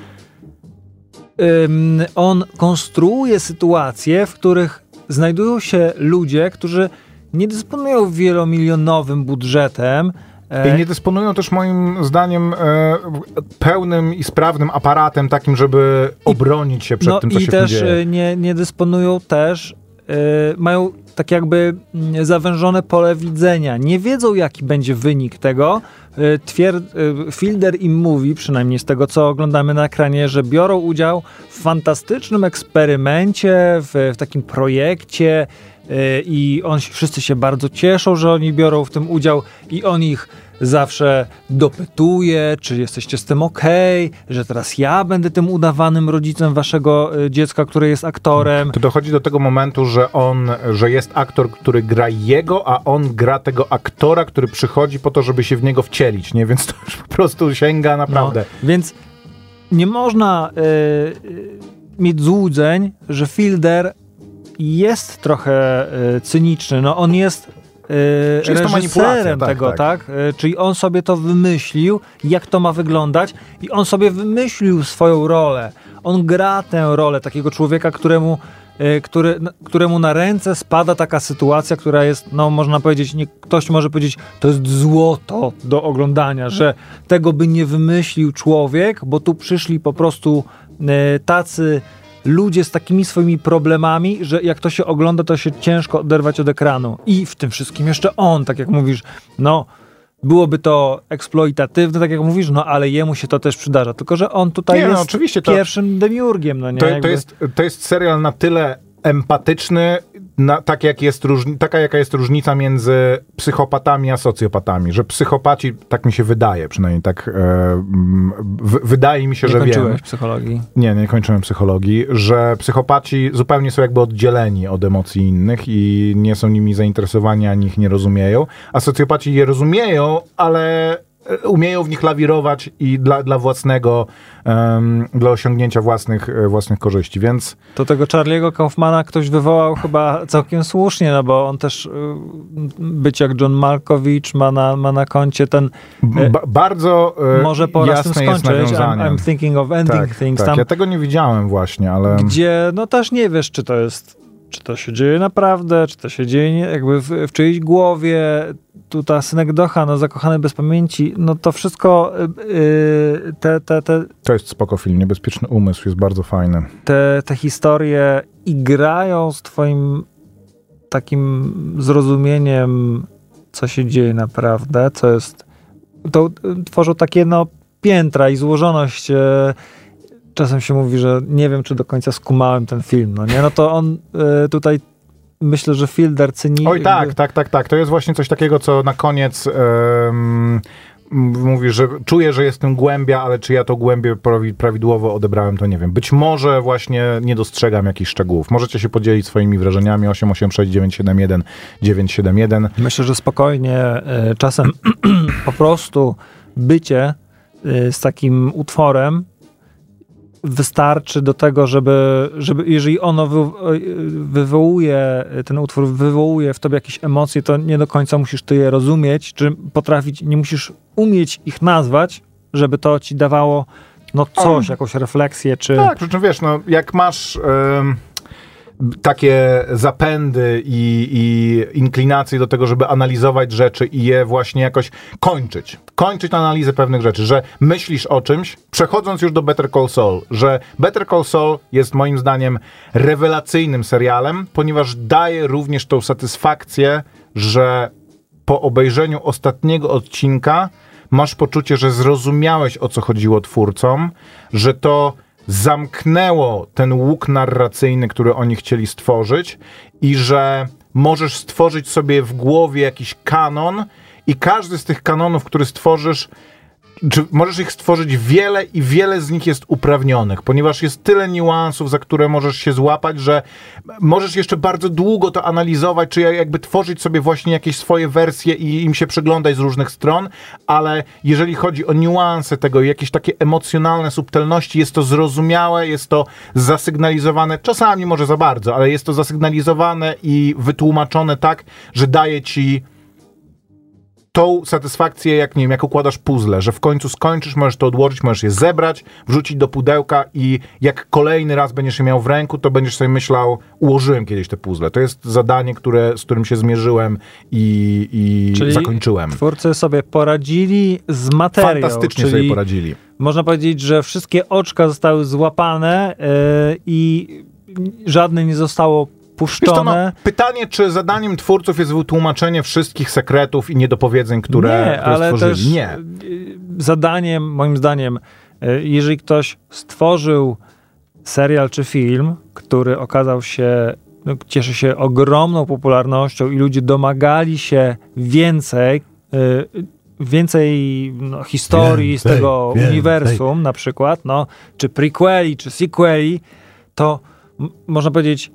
on konstruuje sytuacje, w których znajdują się ludzie, którzy nie dysponują wielomilionowym budżetem. e, I nie dysponują też moim zdaniem e, pełnym i sprawnym aparatem takim, żeby obronić się przed no tym, co i się też dzieje. e, nie, nie dysponują też mają tak jakby mm, zawężone pole widzenia. Nie wiedzą, jaki będzie wynik tego. Y, Twier y, Fielder im mówi, przynajmniej z tego, co oglądamy na ekranie, że biorą udział w fantastycznym eksperymencie, w, w takim projekcie i on, wszyscy się bardzo cieszą, że oni biorą w tym udział i on ich zawsze dopytuje, czy jesteście z tym ok, że teraz ja będę tym udawanym rodzicem waszego y, dziecka, który jest aktorem. To dochodzi do tego momentu, że on, że jest aktor, który gra jego, a on gra tego aktora, który przychodzi po to, żeby się w niego wcielić, nie? Więc to już po prostu sięga naprawdę. No, więc nie można y, y, mieć złudzeń, że Fielder jest trochę y, cyniczny. No on jest Czyli reżyserem tak, tego, tak. tak? Y, Czyli on sobie to wymyślił, jak to ma wyglądać i on sobie wymyślił swoją rolę. On gra tę rolę takiego człowieka, któremu y, który, któremu na ręce spada taka sytuacja, która jest, no można powiedzieć, nie, ktoś może powiedzieć, to jest złoto do oglądania, że tego by nie wymyślił człowiek, bo tu przyszli po prostu y, tacy ludzie z takimi swoimi problemami, że jak to się ogląda, to się ciężko oderwać od ekranu. I w tym wszystkim jeszcze on, tak jak mówisz, no byłoby to eksploitatywne, tak jak mówisz, no ale jemu się to też przydarza. Tylko, że on tutaj Nie, no, jest oczywiście to- pierwszym demiurgiem, no nie? To, to, jest, to jest serial na tyle empatyczny, na, tak jak jest różni, taka jaka jest różnica między psychopatami a socjopatami, że psychopaci, tak mi się wydaje, przynajmniej tak e, w, wydaje mi się, Nie że wiem. kończyłeś psychologii. Nie, nie kończyłem psychologii, że psychopaci zupełnie są jakby oddzieleni od emocji innych i nie są nimi zainteresowani, ani ich nie rozumieją, a socjopaci je rozumieją, ale umieją w nich lawirować i dla, dla własnego, em, dla osiągnięcia własnych, e, własnych korzyści, więc To tego Charlie'ego Kaufmana ktoś wywołał chyba całkiem słusznie, no bo on też y, być jak John Malkowicz ma na, ma na koncie ten E, ba- bardzo e, może pora z tym skończyć. I'm. I'm thinking of ending tak, things. tak. Tam Ja tego nie widziałem właśnie, ale... gdzie no też nie wiesz, czy to jest, czy to się dzieje naprawdę, czy to się dzieje jakby w, w czyjejś głowie. Tu ta synekdocha, no zakochany bez pamięci, no to wszystko, yy, te, te, te, To jest spoko film, Niebezpieczny Umysł jest bardzo fajny. te, te historie i grają z twoim takim zrozumieniem, co się dzieje naprawdę, co jest, to y, tworzą takie no piętra i złożoność. e, Czasem się mówi, że nie wiem, czy do końca skumałem ten film, no nie? No to on e, tutaj myślę, że Fielder cyni... Oj tak, jakby- tak, tak, tak. To jest właśnie coś takiego, co na koniec mówi, że czuję, że jestem głębia, ale czy ja to głębię prawi- prawidłowo odebrałem, to nie wiem. Być może właśnie nie dostrzegam jakichś szczegółów. Możecie się podzielić swoimi wrażeniami 886 971 971. Myślę, że spokojnie e, czasem po prostu bycie e, z takim utworem wystarczy do tego, żeby, żeby jeżeli ono wy, wywołuje, ten utwór wywołuje w tobie jakieś emocje, to nie do końca musisz ty je rozumieć, czy potrafić, nie musisz umieć ich nazwać, żeby to ci dawało no coś, jakąś refleksję, czy... Tak, przy czym wiesz, no jak masz em, takie zapędy i, i inklinacje do tego, żeby analizować rzeczy i je właśnie jakoś kończyć. Kończyć analizę pewnych rzeczy, że myślisz o czymś, przechodząc już do Better Call Saul, że Better Call Saul jest moim zdaniem rewelacyjnym serialem, ponieważ daje również tą satysfakcję, że po obejrzeniu ostatniego odcinka masz poczucie, że zrozumiałeś o co chodziło twórcom, że to zamknęło ten łuk narracyjny, który oni chcieli stworzyć i że możesz stworzyć sobie w głowie jakiś kanon i każdy z tych kanonów, który stworzysz, czy możesz ich stworzyć wiele i wiele z nich jest uprawnionych, ponieważ jest tyle niuansów, za które możesz się złapać, że możesz jeszcze bardzo długo to analizować, czy jakby tworzyć sobie właśnie jakieś swoje wersje i im się przyglądać z różnych stron, ale jeżeli chodzi o niuanse tego, jakieś takie emocjonalne subtelności, jest to zrozumiałe, jest to zasygnalizowane, czasami może za bardzo, ale jest to zasygnalizowane i wytłumaczone tak, że daje ci tą satysfakcję, jak nie wiem, jak układasz puzzle, że w końcu skończysz, możesz to odłożyć, możesz je zebrać, wrzucić do pudełka i jak kolejny raz będziesz je miał w ręku, to będziesz sobie myślał, ułożyłem kiedyś te puzzle. To jest zadanie, które, z którym się zmierzyłem i, i Czyli zakończyłem. Twórcy sobie poradzili z materią. Fantastycznie sobie poradzili. Można powiedzieć, że wszystkie oczka zostały złapane yy, i żadne nie zostało Wiesz to, no, puszczone. pytanie, czy zadaniem twórców jest wytłumaczenie wszystkich sekretów i niedopowiedzeń, które, nie, które ale stworzyli? też Nie. y, zadaniem, moim zdaniem, y, jeżeli ktoś stworzył serial czy film, który okazał się, no, cieszy się ogromną popularnością i ludzie domagali się więcej, y, więcej no, historii z tego więcej. uniwersum na przykład, no, czy prequeli, czy sequeli, to m- można powiedzieć,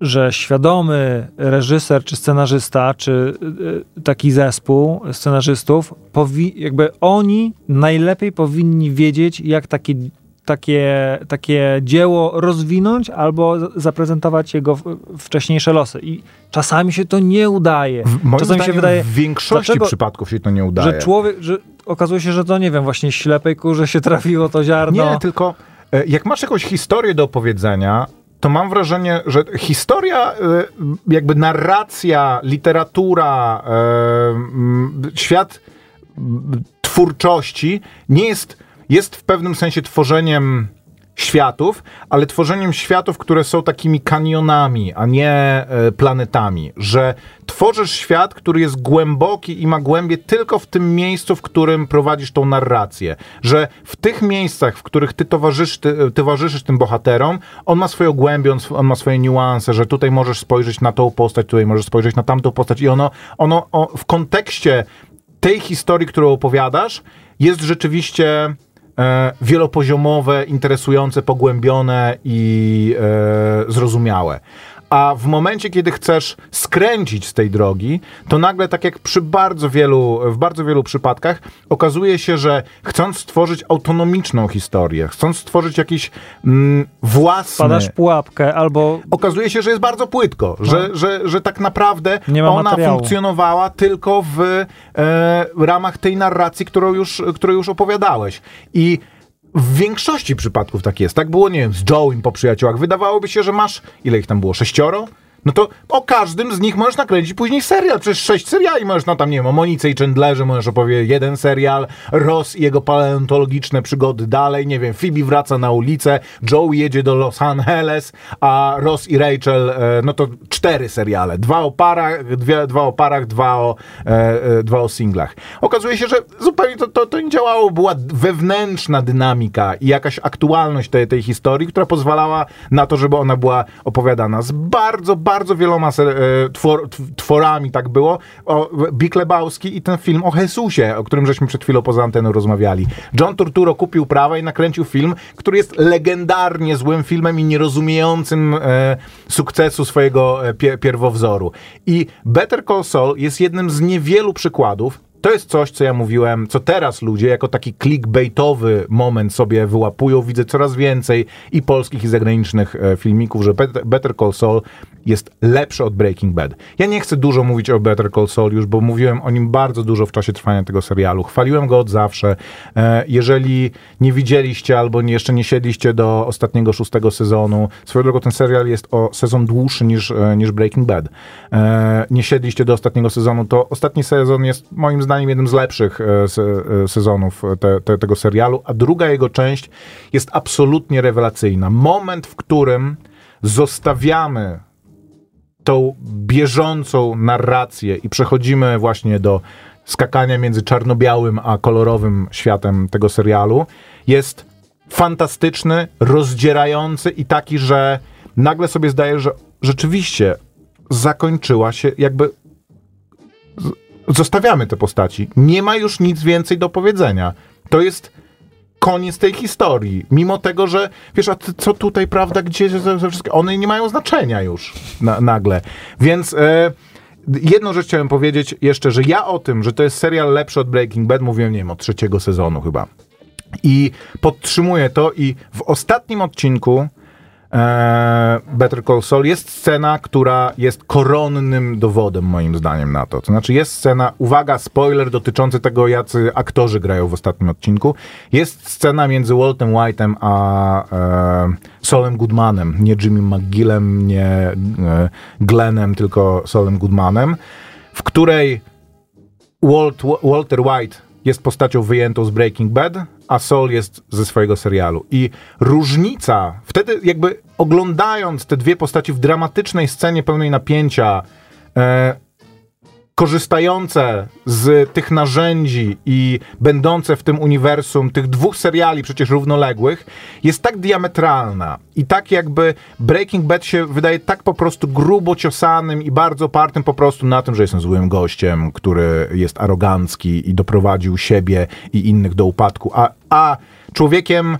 że świadomy reżyser, czy scenarzysta, czy y, taki zespół scenarzystów, powi- jakby oni najlepiej powinni wiedzieć, jak takie, takie, takie dzieło rozwinąć albo zaprezentować jego wcześniejsze losy. I czasami się to nie udaje. W, moim czasami się wydaje, w większości dlaczego- przypadków się to nie udaje. że człowiek, że okazuje się, że to nie wiem, właśnie ślepej kurze się trafiło to ziarno. Nie, tylko e, jak masz jakąś historię do opowiedzenia, to mam wrażenie, że historia, e, jakby narracja, literatura, e, świat twórczości nie jest, jest w pewnym sensie tworzeniem światów, ale tworzeniem światów, które są takimi kanionami, a nie e, planetami. Że tworzysz świat, który jest głęboki i ma głębie tylko w tym miejscu, w którym prowadzisz tą narrację. Że w tych miejscach, w których ty, towarzysz, ty towarzyszysz tym bohaterom, on ma swoją głębię, on, on ma swoje niuanse, że tutaj możesz spojrzeć na tą postać, tutaj możesz spojrzeć na tamtą postać i ono, ono o, w kontekście tej historii, którą opowiadasz, jest rzeczywiście e, wielopoziomowe, interesujące, pogłębione i e, zrozumiałe. A w momencie, kiedy chcesz skręcić z tej drogi, to nagle, tak jak przy bardzo wielu, w bardzo wielu przypadkach, okazuje się, że chcąc stworzyć autonomiczną historię, chcąc stworzyć jakiś mm, własny Wpadasz pułapkę albo okazuje się, że jest bardzo płytko, że, że, że tak naprawdę No. Ona materiału. funkcjonowała tylko w e, ramach tej narracji, którą już, którą już opowiadałeś. I w większości przypadków tak jest. Tak było, nie wiem, z Joe'im po przyjaciołach. Wydawałoby się, że masz, ile ich tam było, sześcioro? No to o każdym z nich możesz nakręcić później serial. Przecież sześć seriali możesz, no tam nie wiem, o Monice i Chandlerze możesz opowiedzieć jeden serial, Ross i jego paleontologiczne przygody dalej, nie wiem, Phoebe wraca na ulicę, Joe jedzie do Los Angeles, a Ross i Rachel, e, no to cztery seriale. Dwa o parach, dwie, dwa o parach, dwa o, e, e, dwa o singlach. Okazuje się, że zupełnie to, to, to nie działało. Była wewnętrzna dynamika i jakaś aktualność tej, tej historii, która pozwalała na to, żeby ona była opowiadana z bardzo, bardzo wieloma ser, e, twor, tw- tworami, tak było. O, Big Lebowski i ten film o Jezusie, o którym żeśmy przed chwilą poza anteną rozmawiali. John Turturro kupił prawa i nakręcił film, który jest legendarnie złym filmem i nierozumiejącym e, sukcesu swojego e, pie, pierwowzoru. I Better Call Saul jest jednym z niewielu przykładów, to jest coś, co ja mówiłem, co teraz ludzie jako taki clickbaitowy moment sobie wyłapują. Widzę coraz więcej i polskich, i zagranicznych e, filmików, że Better, Call Saul jest lepszy od Breaking Bad. Ja nie chcę dużo mówić o Better Call Saul już, bo mówiłem o nim bardzo dużo w czasie trwania tego serialu. Chwaliłem go od zawsze. E, jeżeli nie widzieliście albo jeszcze nie siedliście do ostatniego szóstego sezonu, swoją drogą ten serial jest o sezon dłuższy niż, e, niż Breaking Bad. Nie siedliście do ostatniego sezonu, to ostatni sezon jest moim zdaniem jednym z lepszych e, e, sezonów te, te, tego serialu, a druga jego część jest absolutnie rewelacyjna. Moment, w którym zostawiamy tą bieżącą narrację i przechodzimy właśnie do skakania między czarno-białym a kolorowym światem tego serialu, jest fantastyczny, rozdzierający i taki, że nagle sobie zdaję, że rzeczywiście zakończyła się jakby zostawiamy te postaci. Nie ma już nic więcej do powiedzenia. To jest koniec tej historii. Mimo tego, że wiesz, a ty, co tutaj, prawda, gdzie ze, wszystko, one nie mają znaczenia już na, nagle. Więc e, jedną rzecz chciałem powiedzieć jeszcze, że ja o tym, że to jest serial lepszy od Breaking Bad, mówiłem, nie wiem, od trzeciego sezonu chyba. I podtrzymuję to i w ostatnim odcinku Better Call Saul jest scena, która jest koronnym dowodem moim zdaniem na to. To znaczy jest scena, uwaga, spoiler dotyczący tego, jacy aktorzy grają w ostatnim odcinku. Jest scena między Waltem White'em a e, Solem Goodmanem. Nie Jimmy McGillem, nie e, Glennem, tylko Solem Goodmanem, w której Walt, Walter White jest postacią wyjętą z Breaking Bad, a Sol jest ze swojego serialu. I różnica, wtedy jakby oglądając te dwie postaci w dramatycznej scenie pełnej napięcia, e, korzystające z tych narzędzi i będące w tym uniwersum tych dwóch seriali przecież równoległych jest tak diametralna i tak jakby Breaking Bad się wydaje tak po prostu grubo ciosanym i bardzo opartym po prostu na tym, że jestem złym gościem, który jest arogancki i doprowadził siebie i innych do upadku, a, a człowiekiem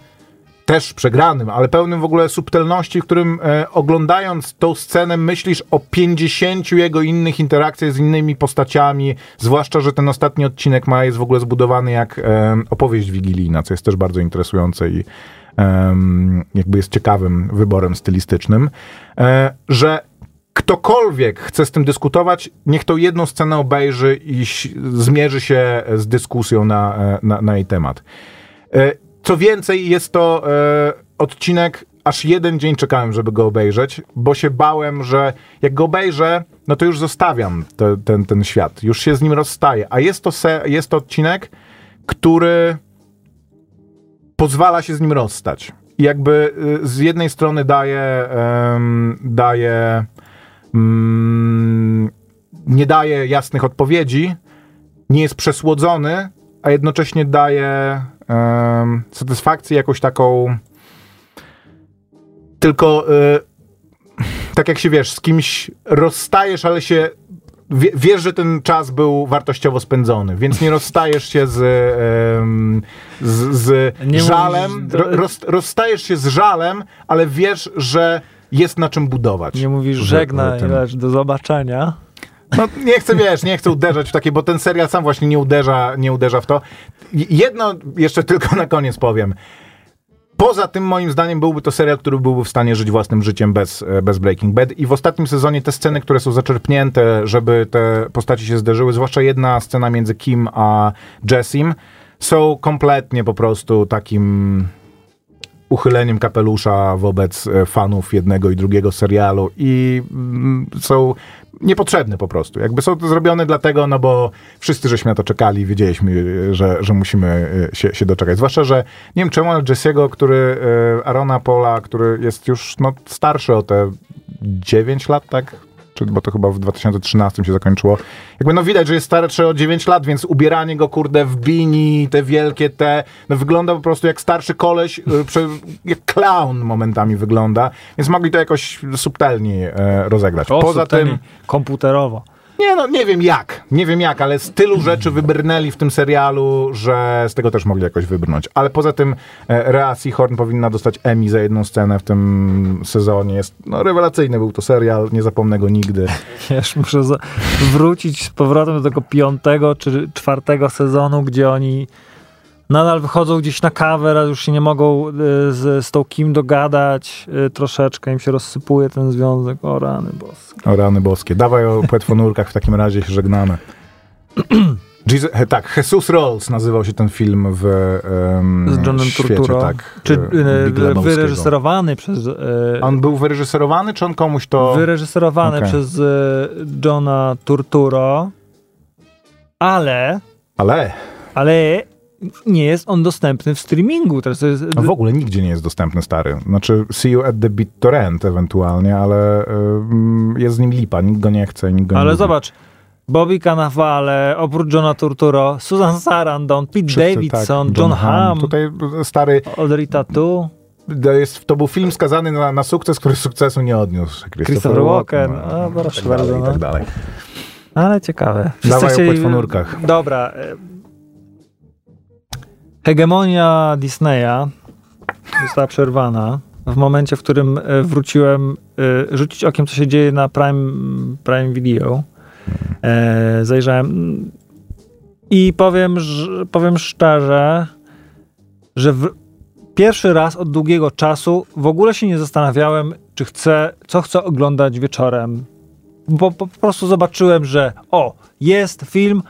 też przegranym, ale pełnym w ogóle subtelności, w którym e, oglądając tą scenę myślisz o 50 jego innych interakcjach z innymi postaciami, zwłaszcza, że ten ostatni odcinek ma jest w ogóle zbudowany jak e, opowieść wigilijna, co jest też bardzo interesujące i e, jakby jest ciekawym wyborem stylistycznym, e, że ktokolwiek chce z tym dyskutować, niech tą jedną scenę obejrzy i zmierzy się z dyskusją na, e, na, na jej temat. Co więcej, jest to e, odcinek, aż jeden dzień czekałem, żeby go obejrzeć, bo się bałem, że jak go obejrzę, no to już zostawiam te, ten, ten świat, już się z nim rozstaję. A jest to, se, jest to odcinek, który pozwala się z nim rozstać. I jakby y, z jednej strony daje, daje mm, nie daje jasnych odpowiedzi, nie jest przesłodzony, a jednocześnie daje satysfakcję jakąś taką tylko y, tak jak się wiesz, z kimś rozstajesz, ale się wie, wiesz, że ten czas był wartościowo spędzony, więc nie rozstajesz się z, z, z żalem, roz, rozstajesz się z żalem, ale wiesz, że jest na czym budować. Nie mówisz żegnaj, lecz do zobaczenia. No nie chcę, wiesz, nie chcę uderzać w takie, bo ten serial sam właśnie nie uderza, nie uderza w to. Jedno jeszcze tylko na koniec powiem. Poza tym, moim zdaniem, byłby to serial, który byłby w stanie żyć własnym życiem bez, e, bez Breaking Bad. I w ostatnim sezonie te sceny, które są zaczerpnięte, żeby te postaci się zderzyły, zwłaszcza jedna scena między Kim a Jessim, są kompletnie po prostu takim uchyleniem kapelusza wobec e, fanów jednego i drugiego serialu i mm, są niepotrzebne po prostu. Jakby są to zrobione dlatego, no bo wszyscy żeśmy na to czekali, wiedzieliśmy, e, że, że musimy e, się, się doczekać. Zwłaszcza, że nie wiem czemu, ale Jesse'ego, który, Arona Pola, który jest już no, starszy o te 9 lat, tak? Czy, bo to chyba w 2013 się zakończyło. Jakby no widać, że jest starszy o 9 lat, więc ubieranie go, kurde, w bini, te wielkie te, no wygląda po prostu jak starszy koleś, y, jak clown momentami wygląda, więc mogli to jakoś subtelniej e, rozegrać. O, Poza subtelnie, tym, komputerowo. Nie no, nie wiem jak, nie wiem jak, ale z tylu rzeczy wybrnęli w tym serialu, że z tego też mogli jakoś wybrnąć. Ale poza tym e, Rea Seahorn powinna dostać Emmy za jedną scenę w tym sezonie. Jest, no rewelacyjny był to serial, nie zapomnę go nigdy. Wiesz, muszę za- wrócić z powrotem do tego piątego czy czwartego sezonu, gdzie oni nadal wychodzą gdzieś na kawę, raz już się nie mogą y, z, z tą Kim dogadać, y, troszeczkę im się rozsypuje ten związek. O rany boskie. O rany boskie. Dawaj o płetwonurkach, w takim razie się żegnamy. Jesus, he, tak, Jesus Rolls nazywał się ten film w em, Z Johnem świecie, Turturro. tak, czy e, Lebowskiego. wyreżyserowany przez... y, On był wyreżyserowany, czy on komuś to... wyreżyserowany Okej. przez y, Johna Turturro, ale, Ale ale nie jest on dostępny w streamingu. Teraz jest, no w ogóle nigdzie nie jest dostępny stary. Znaczy See You at the BitTorrent ewentualnie, ale ym, jest z nim lipa, nikt go nie chce, nikt go nie ale lubi. zobacz, Bobby Cannavale, oprócz Johna Turturro, Susan Sarandon, Pete Wszyscy, Davidson, tak, John Hamm, Tutaj stary, Audrey Tatu, to, jest, to był film skazany na, na sukces, który sukcesu nie odniósł. Christopher Walken. no, A, proszę i tak dalej, bardzo, i tak no. dalej. ale ciekawe. Dawaj o chcieli- płetwonurkach. Dobra. Hegemonia Disneya została przerwana w momencie, w którym e, wróciłem e, rzucić okiem, co się dzieje na Prime, Prime Video. E, zajrzałem i powiem, że, powiem szczerze, że w, pierwszy raz od długiego czasu w ogóle się nie zastanawiałem, czy chcę, co chcę oglądać wieczorem. Bo po prostu zobaczyłem, że o, jest film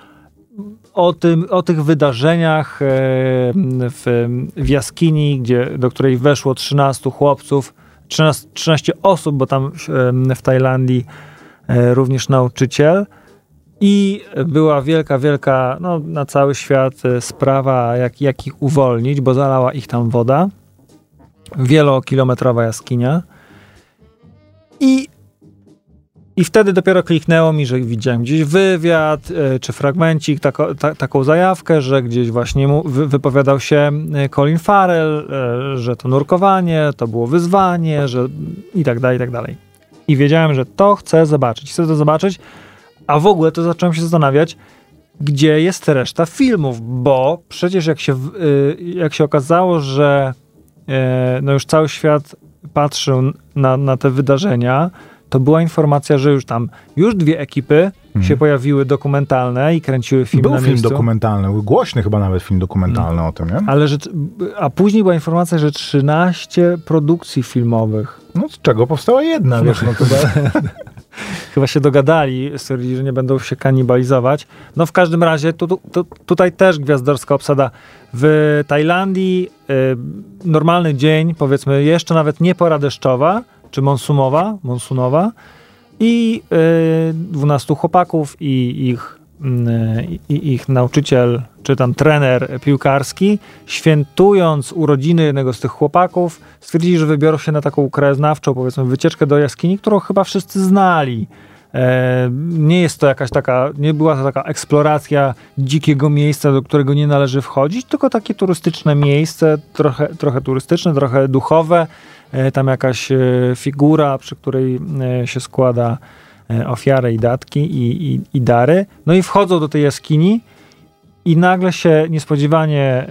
o, tym, o tych wydarzeniach e, w, w jaskini, gdzie, do której weszło 13 chłopców, 13, 13 osób, bo tam e, w Tajlandii e, również nauczyciel. I była wielka, wielka, no, na cały świat sprawa, jak, jak ich uwolnić, bo zalała ich tam woda. Wielokilometrowa jaskinia. I, I wtedy dopiero kliknęło mi, że widziałem gdzieś wywiad, e, czy fragmencik, tako, ta, taką zajawkę, że gdzieś właśnie mu wy, wypowiadał się e, Colin Farrell, e, że to nurkowanie, to było wyzwanie, że i tak dalej, i tak dalej. I wiedziałem, że to chcę zobaczyć. Chcę to zobaczyć, a w ogóle to zacząłem się zastanawiać, gdzie jest reszta filmów, bo przecież jak się, y, jak się okazało, że no już cały świat patrzył na, na te wydarzenia, to była informacja, że już tam już dwie ekipy się pojawiły dokumentalne i kręciły film Był na film miejscu. dokumentalny, głośny chyba nawet film dokumentalny o tym, nie? Ale że, a później była informacja, że 13 produkcji filmowych. No z czego powstała jedna, wiesz, no to Chyba się dogadali, stwierdzili, że nie będą się kanibalizować. No w każdym razie tu, tu, tutaj też gwiazdorska obsada. W Tajlandii y, normalny dzień, powiedzmy jeszcze nawet nie pora deszczowa, czy monsunowa, monsunowa i y, 12 chłopaków i ich, y, i ich nauczyciel, czy tam trener piłkarski, świętując urodziny jednego z tych chłopaków, stwierdzili, że wybiorą się na taką krajoznawczą, powiedzmy, wycieczkę do jaskini, którą chyba wszyscy znali. E, nie jest to jakaś taka, nie była to taka eksploracja dzikiego miejsca, do którego nie należy wchodzić, tylko takie turystyczne miejsce, trochę, trochę turystyczne, trochę duchowe. E, tam jakaś e, figura, przy której e, się składa ofiarę i datki i, i, i dary. No i wchodzą do tej jaskini i nagle się niespodziewanie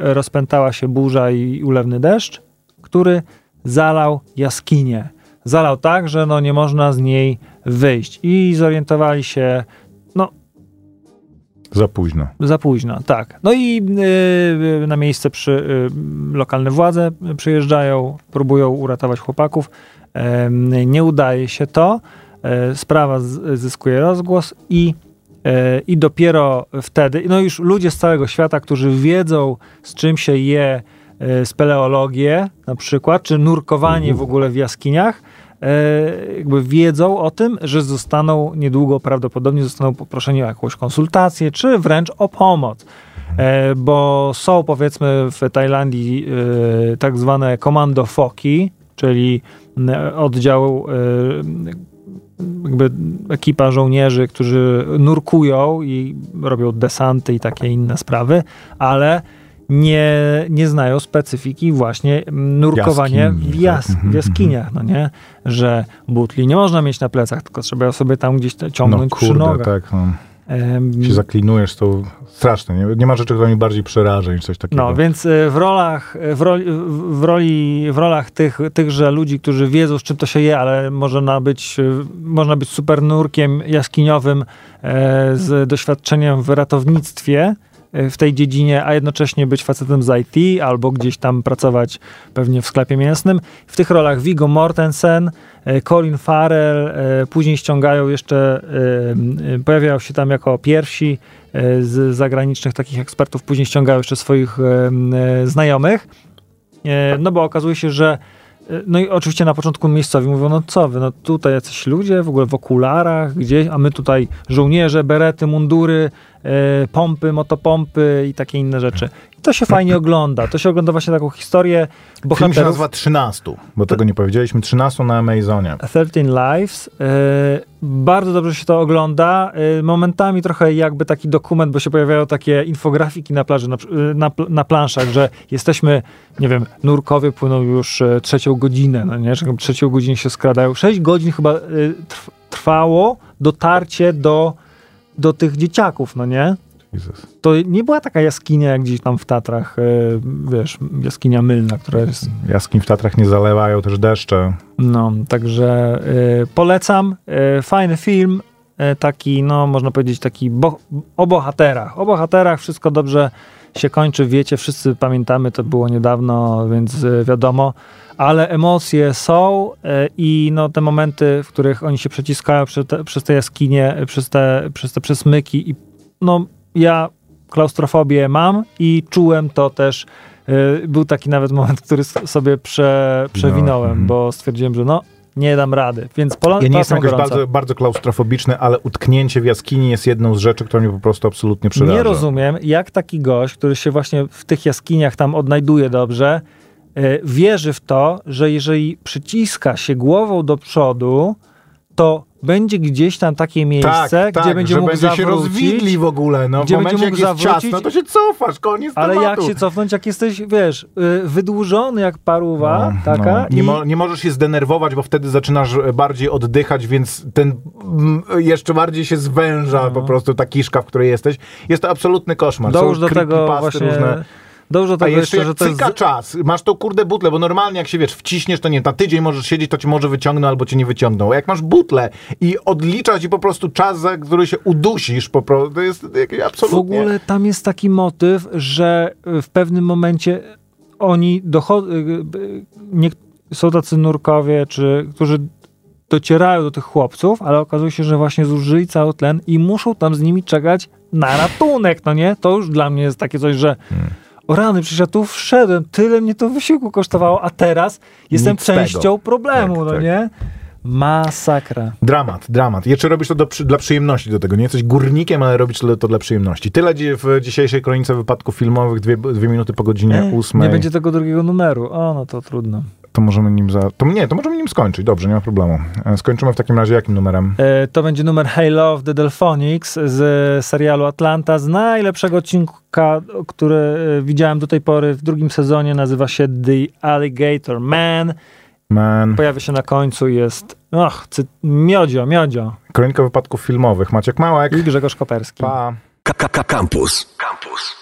rozpętała się burza i ulewny deszcz, który zalał jaskinię. Zalał tak, że no nie można z niej wyjść. I zorientowali się, za późno. za późno, tak. No i y, na miejsce przy, y, lokalne władze przyjeżdżają, próbują uratować chłopaków. Nie udaje się to. E, sprawa z, zyskuje rozgłos i, e, i dopiero wtedy, no już ludzie z całego świata, którzy wiedzą, z czym się je e, speleologię na przykład, czy nurkowanie w ogóle w jaskiniach, jakby wiedzą o tym, że zostaną niedługo prawdopodobnie zostaną poproszeni o jakąś konsultację, czy wręcz o pomoc. E, bo są powiedzmy w Tajlandii e, tak zwane komando foki, czyli oddział e, jakby ekipa żołnierzy, którzy nurkują i robią desanty i takie inne sprawy, ale nie, nie znają specyfiki właśnie nurkowania w, jas, tak. Mhm, w jaskiniach, no nie? Że butli nie można mieć na plecach, tylko trzeba sobie tam gdzieś te- No ciągnąć przy kurde, nogach. tak. No. Się zaklinujesz, to straszne. Nie, nie ma rzeczy, które mi bardziej przeraża niż coś takiego. No, więc y, w rolach, y, w roli, w roli, w rolach tych, tychże ludzi, którzy wiedzą, z czym to się je, ale można być, y, można być super nurkiem jaskiniowym e, z doświadczeniem w ratownictwie e, w tej dziedzinie, a jednocześnie być facetem z IT albo gdzieś tam pracować pewnie w sklepie mięsnym. W tych rolach Viggo Mortensen, e, Colin Farrell, e, później ściągają jeszcze, pojawiają się tam jako pierwsi z zagranicznych takich ekspertów, później ściągają jeszcze swoich znajomych, no bo okazuje się, że no i oczywiście na początku miejscowi mówią, no co wy, no tutaj jacyś ludzie w ogóle w okularach gdzieś, a my tutaj żołnierze, berety, mundury, e, pompy, motopompy i takie inne rzeczy. To się fajnie ogląda. To się ogląda właśnie taką historię Film się bohaterów. nazywa 13, bo tego nie powiedzieliśmy. 13 na Amazonie. 13 Lives. E, bardzo dobrze się to ogląda. E, momentami trochę jakby taki dokument, bo się pojawiają takie infografiki na plaży, na, e, na, na planszach, że jesteśmy, nie wiem, nurkowie płyną już trzecią godzinę, no nie? Trzecią godzinę się skradają. Sześć godzin chyba trw- trwało dotarcie do, do tych dzieciaków, no nie? To nie była taka jaskinia jak gdzieś tam w Tatrach, e, wiesz, jaskinia mylna, która jest Jaskiń w Tatrach nie zalewają też deszcze. no, także y, polecam. Y, fajny film, y, taki, no, można powiedzieć, taki bo, o bohaterach. O bohaterach wszystko dobrze się kończy, wiecie, wszyscy pamiętamy, to było niedawno, więc wiadomo, ale emocje są i no, te momenty, w których oni się przeciskają przez te, przez te jaskinie, przez te, przez te przesmyki i no, ja klaustrofobię mam i czułem to też y, był taki nawet moment, który sobie prze, przewinąłem, mhm. bo stwierdziłem, że no, nie dam rady. Więc pola, Ja nie jestem jakoś bardzo, bardzo klaustrofobiczny, ale utknięcie w jaskini jest jedną z rzeczy, która mnie po prostu absolutnie przeraża. Nie rozumiem, jak taki gość, który się właśnie w tych jaskiniach tam odnajduje dobrze, e, wierzy w to, że jeżeli przyciska się głową do przodu, to będzie gdzieś tam takie miejsce, tak, tak, gdzie będzie że mógł będzie się zawrócić. rozwidli w ogóle. No, gdzie w momencie, będzie jak mógł jest zawrócić, ciasno, to się cofasz, koniec Ale jak tematu. się cofnąć, jak jesteś, wiesz, y, wydłużony jak paruwa, No, taka no. Nie, i mo- nie możesz się zdenerwować, bo wtedy zaczynasz e, bardziej oddychać, więc ten mm, jeszcze bardziej się zwęża po prostu ta kiszka, w której jesteś. Jest to absolutny koszmar. Są do tego właśnie, różne. Dąż do A tego jeszcze że to jest... cyka czas, masz tą kurde butlę, bo normalnie jak się wiesz, wciśniesz, to nie, na tydzień możesz siedzieć, to ci może wyciągną albo cię nie wyciągną. A jak masz butlę i odlicza ci po prostu czas, za który się udusisz, po prostu, to jest jakieś W absolutnie... ogóle tam jest taki motyw, że w pewnym momencie oni dochodzą, nie, są tacy nurkowie, czy, którzy docierają do tych chłopców, ale okazuje się, że właśnie zużyli cały tlen i muszą tam z nimi czekać na ratunek, no nie? To już dla mnie jest takie coś, że Hmm. O rany, przecież ja tu wszedłem, tyle mnie to wysiłku kosztowało, a teraz jestem Nic z tego. częścią problemu, Tak, no tak. nie? Masakra. Dramat, dramat. Jeszcze robisz to do, dla przyjemności do tego. Nie jesteś górnikiem, ale robisz to, to dla przyjemności. Tyle w dzisiejszej kronice wypadków filmowych, dwie, dwie minuty po godzinie ósmej. Nie będzie tego drugiego numeru. O, no to trudno. To możemy nim za... To nie, to możemy nim skończyć. Dobrze, nie ma problemu. E, Skończymy w takim razie jakim numerem? E, To będzie numer Halo of the Delphonics z serialu Atlanta, z najlepszego odcinka, który e, widziałem do tej pory w drugim sezonie. Nazywa się The Alligator Man. Man. Pojawia się na końcu, jest och, cy, miodzio, miodzio Kronika wypadków filmowych. Maciek Małek. i Grzegorz Koperski. Pa. K- K- K- Campus. Campus.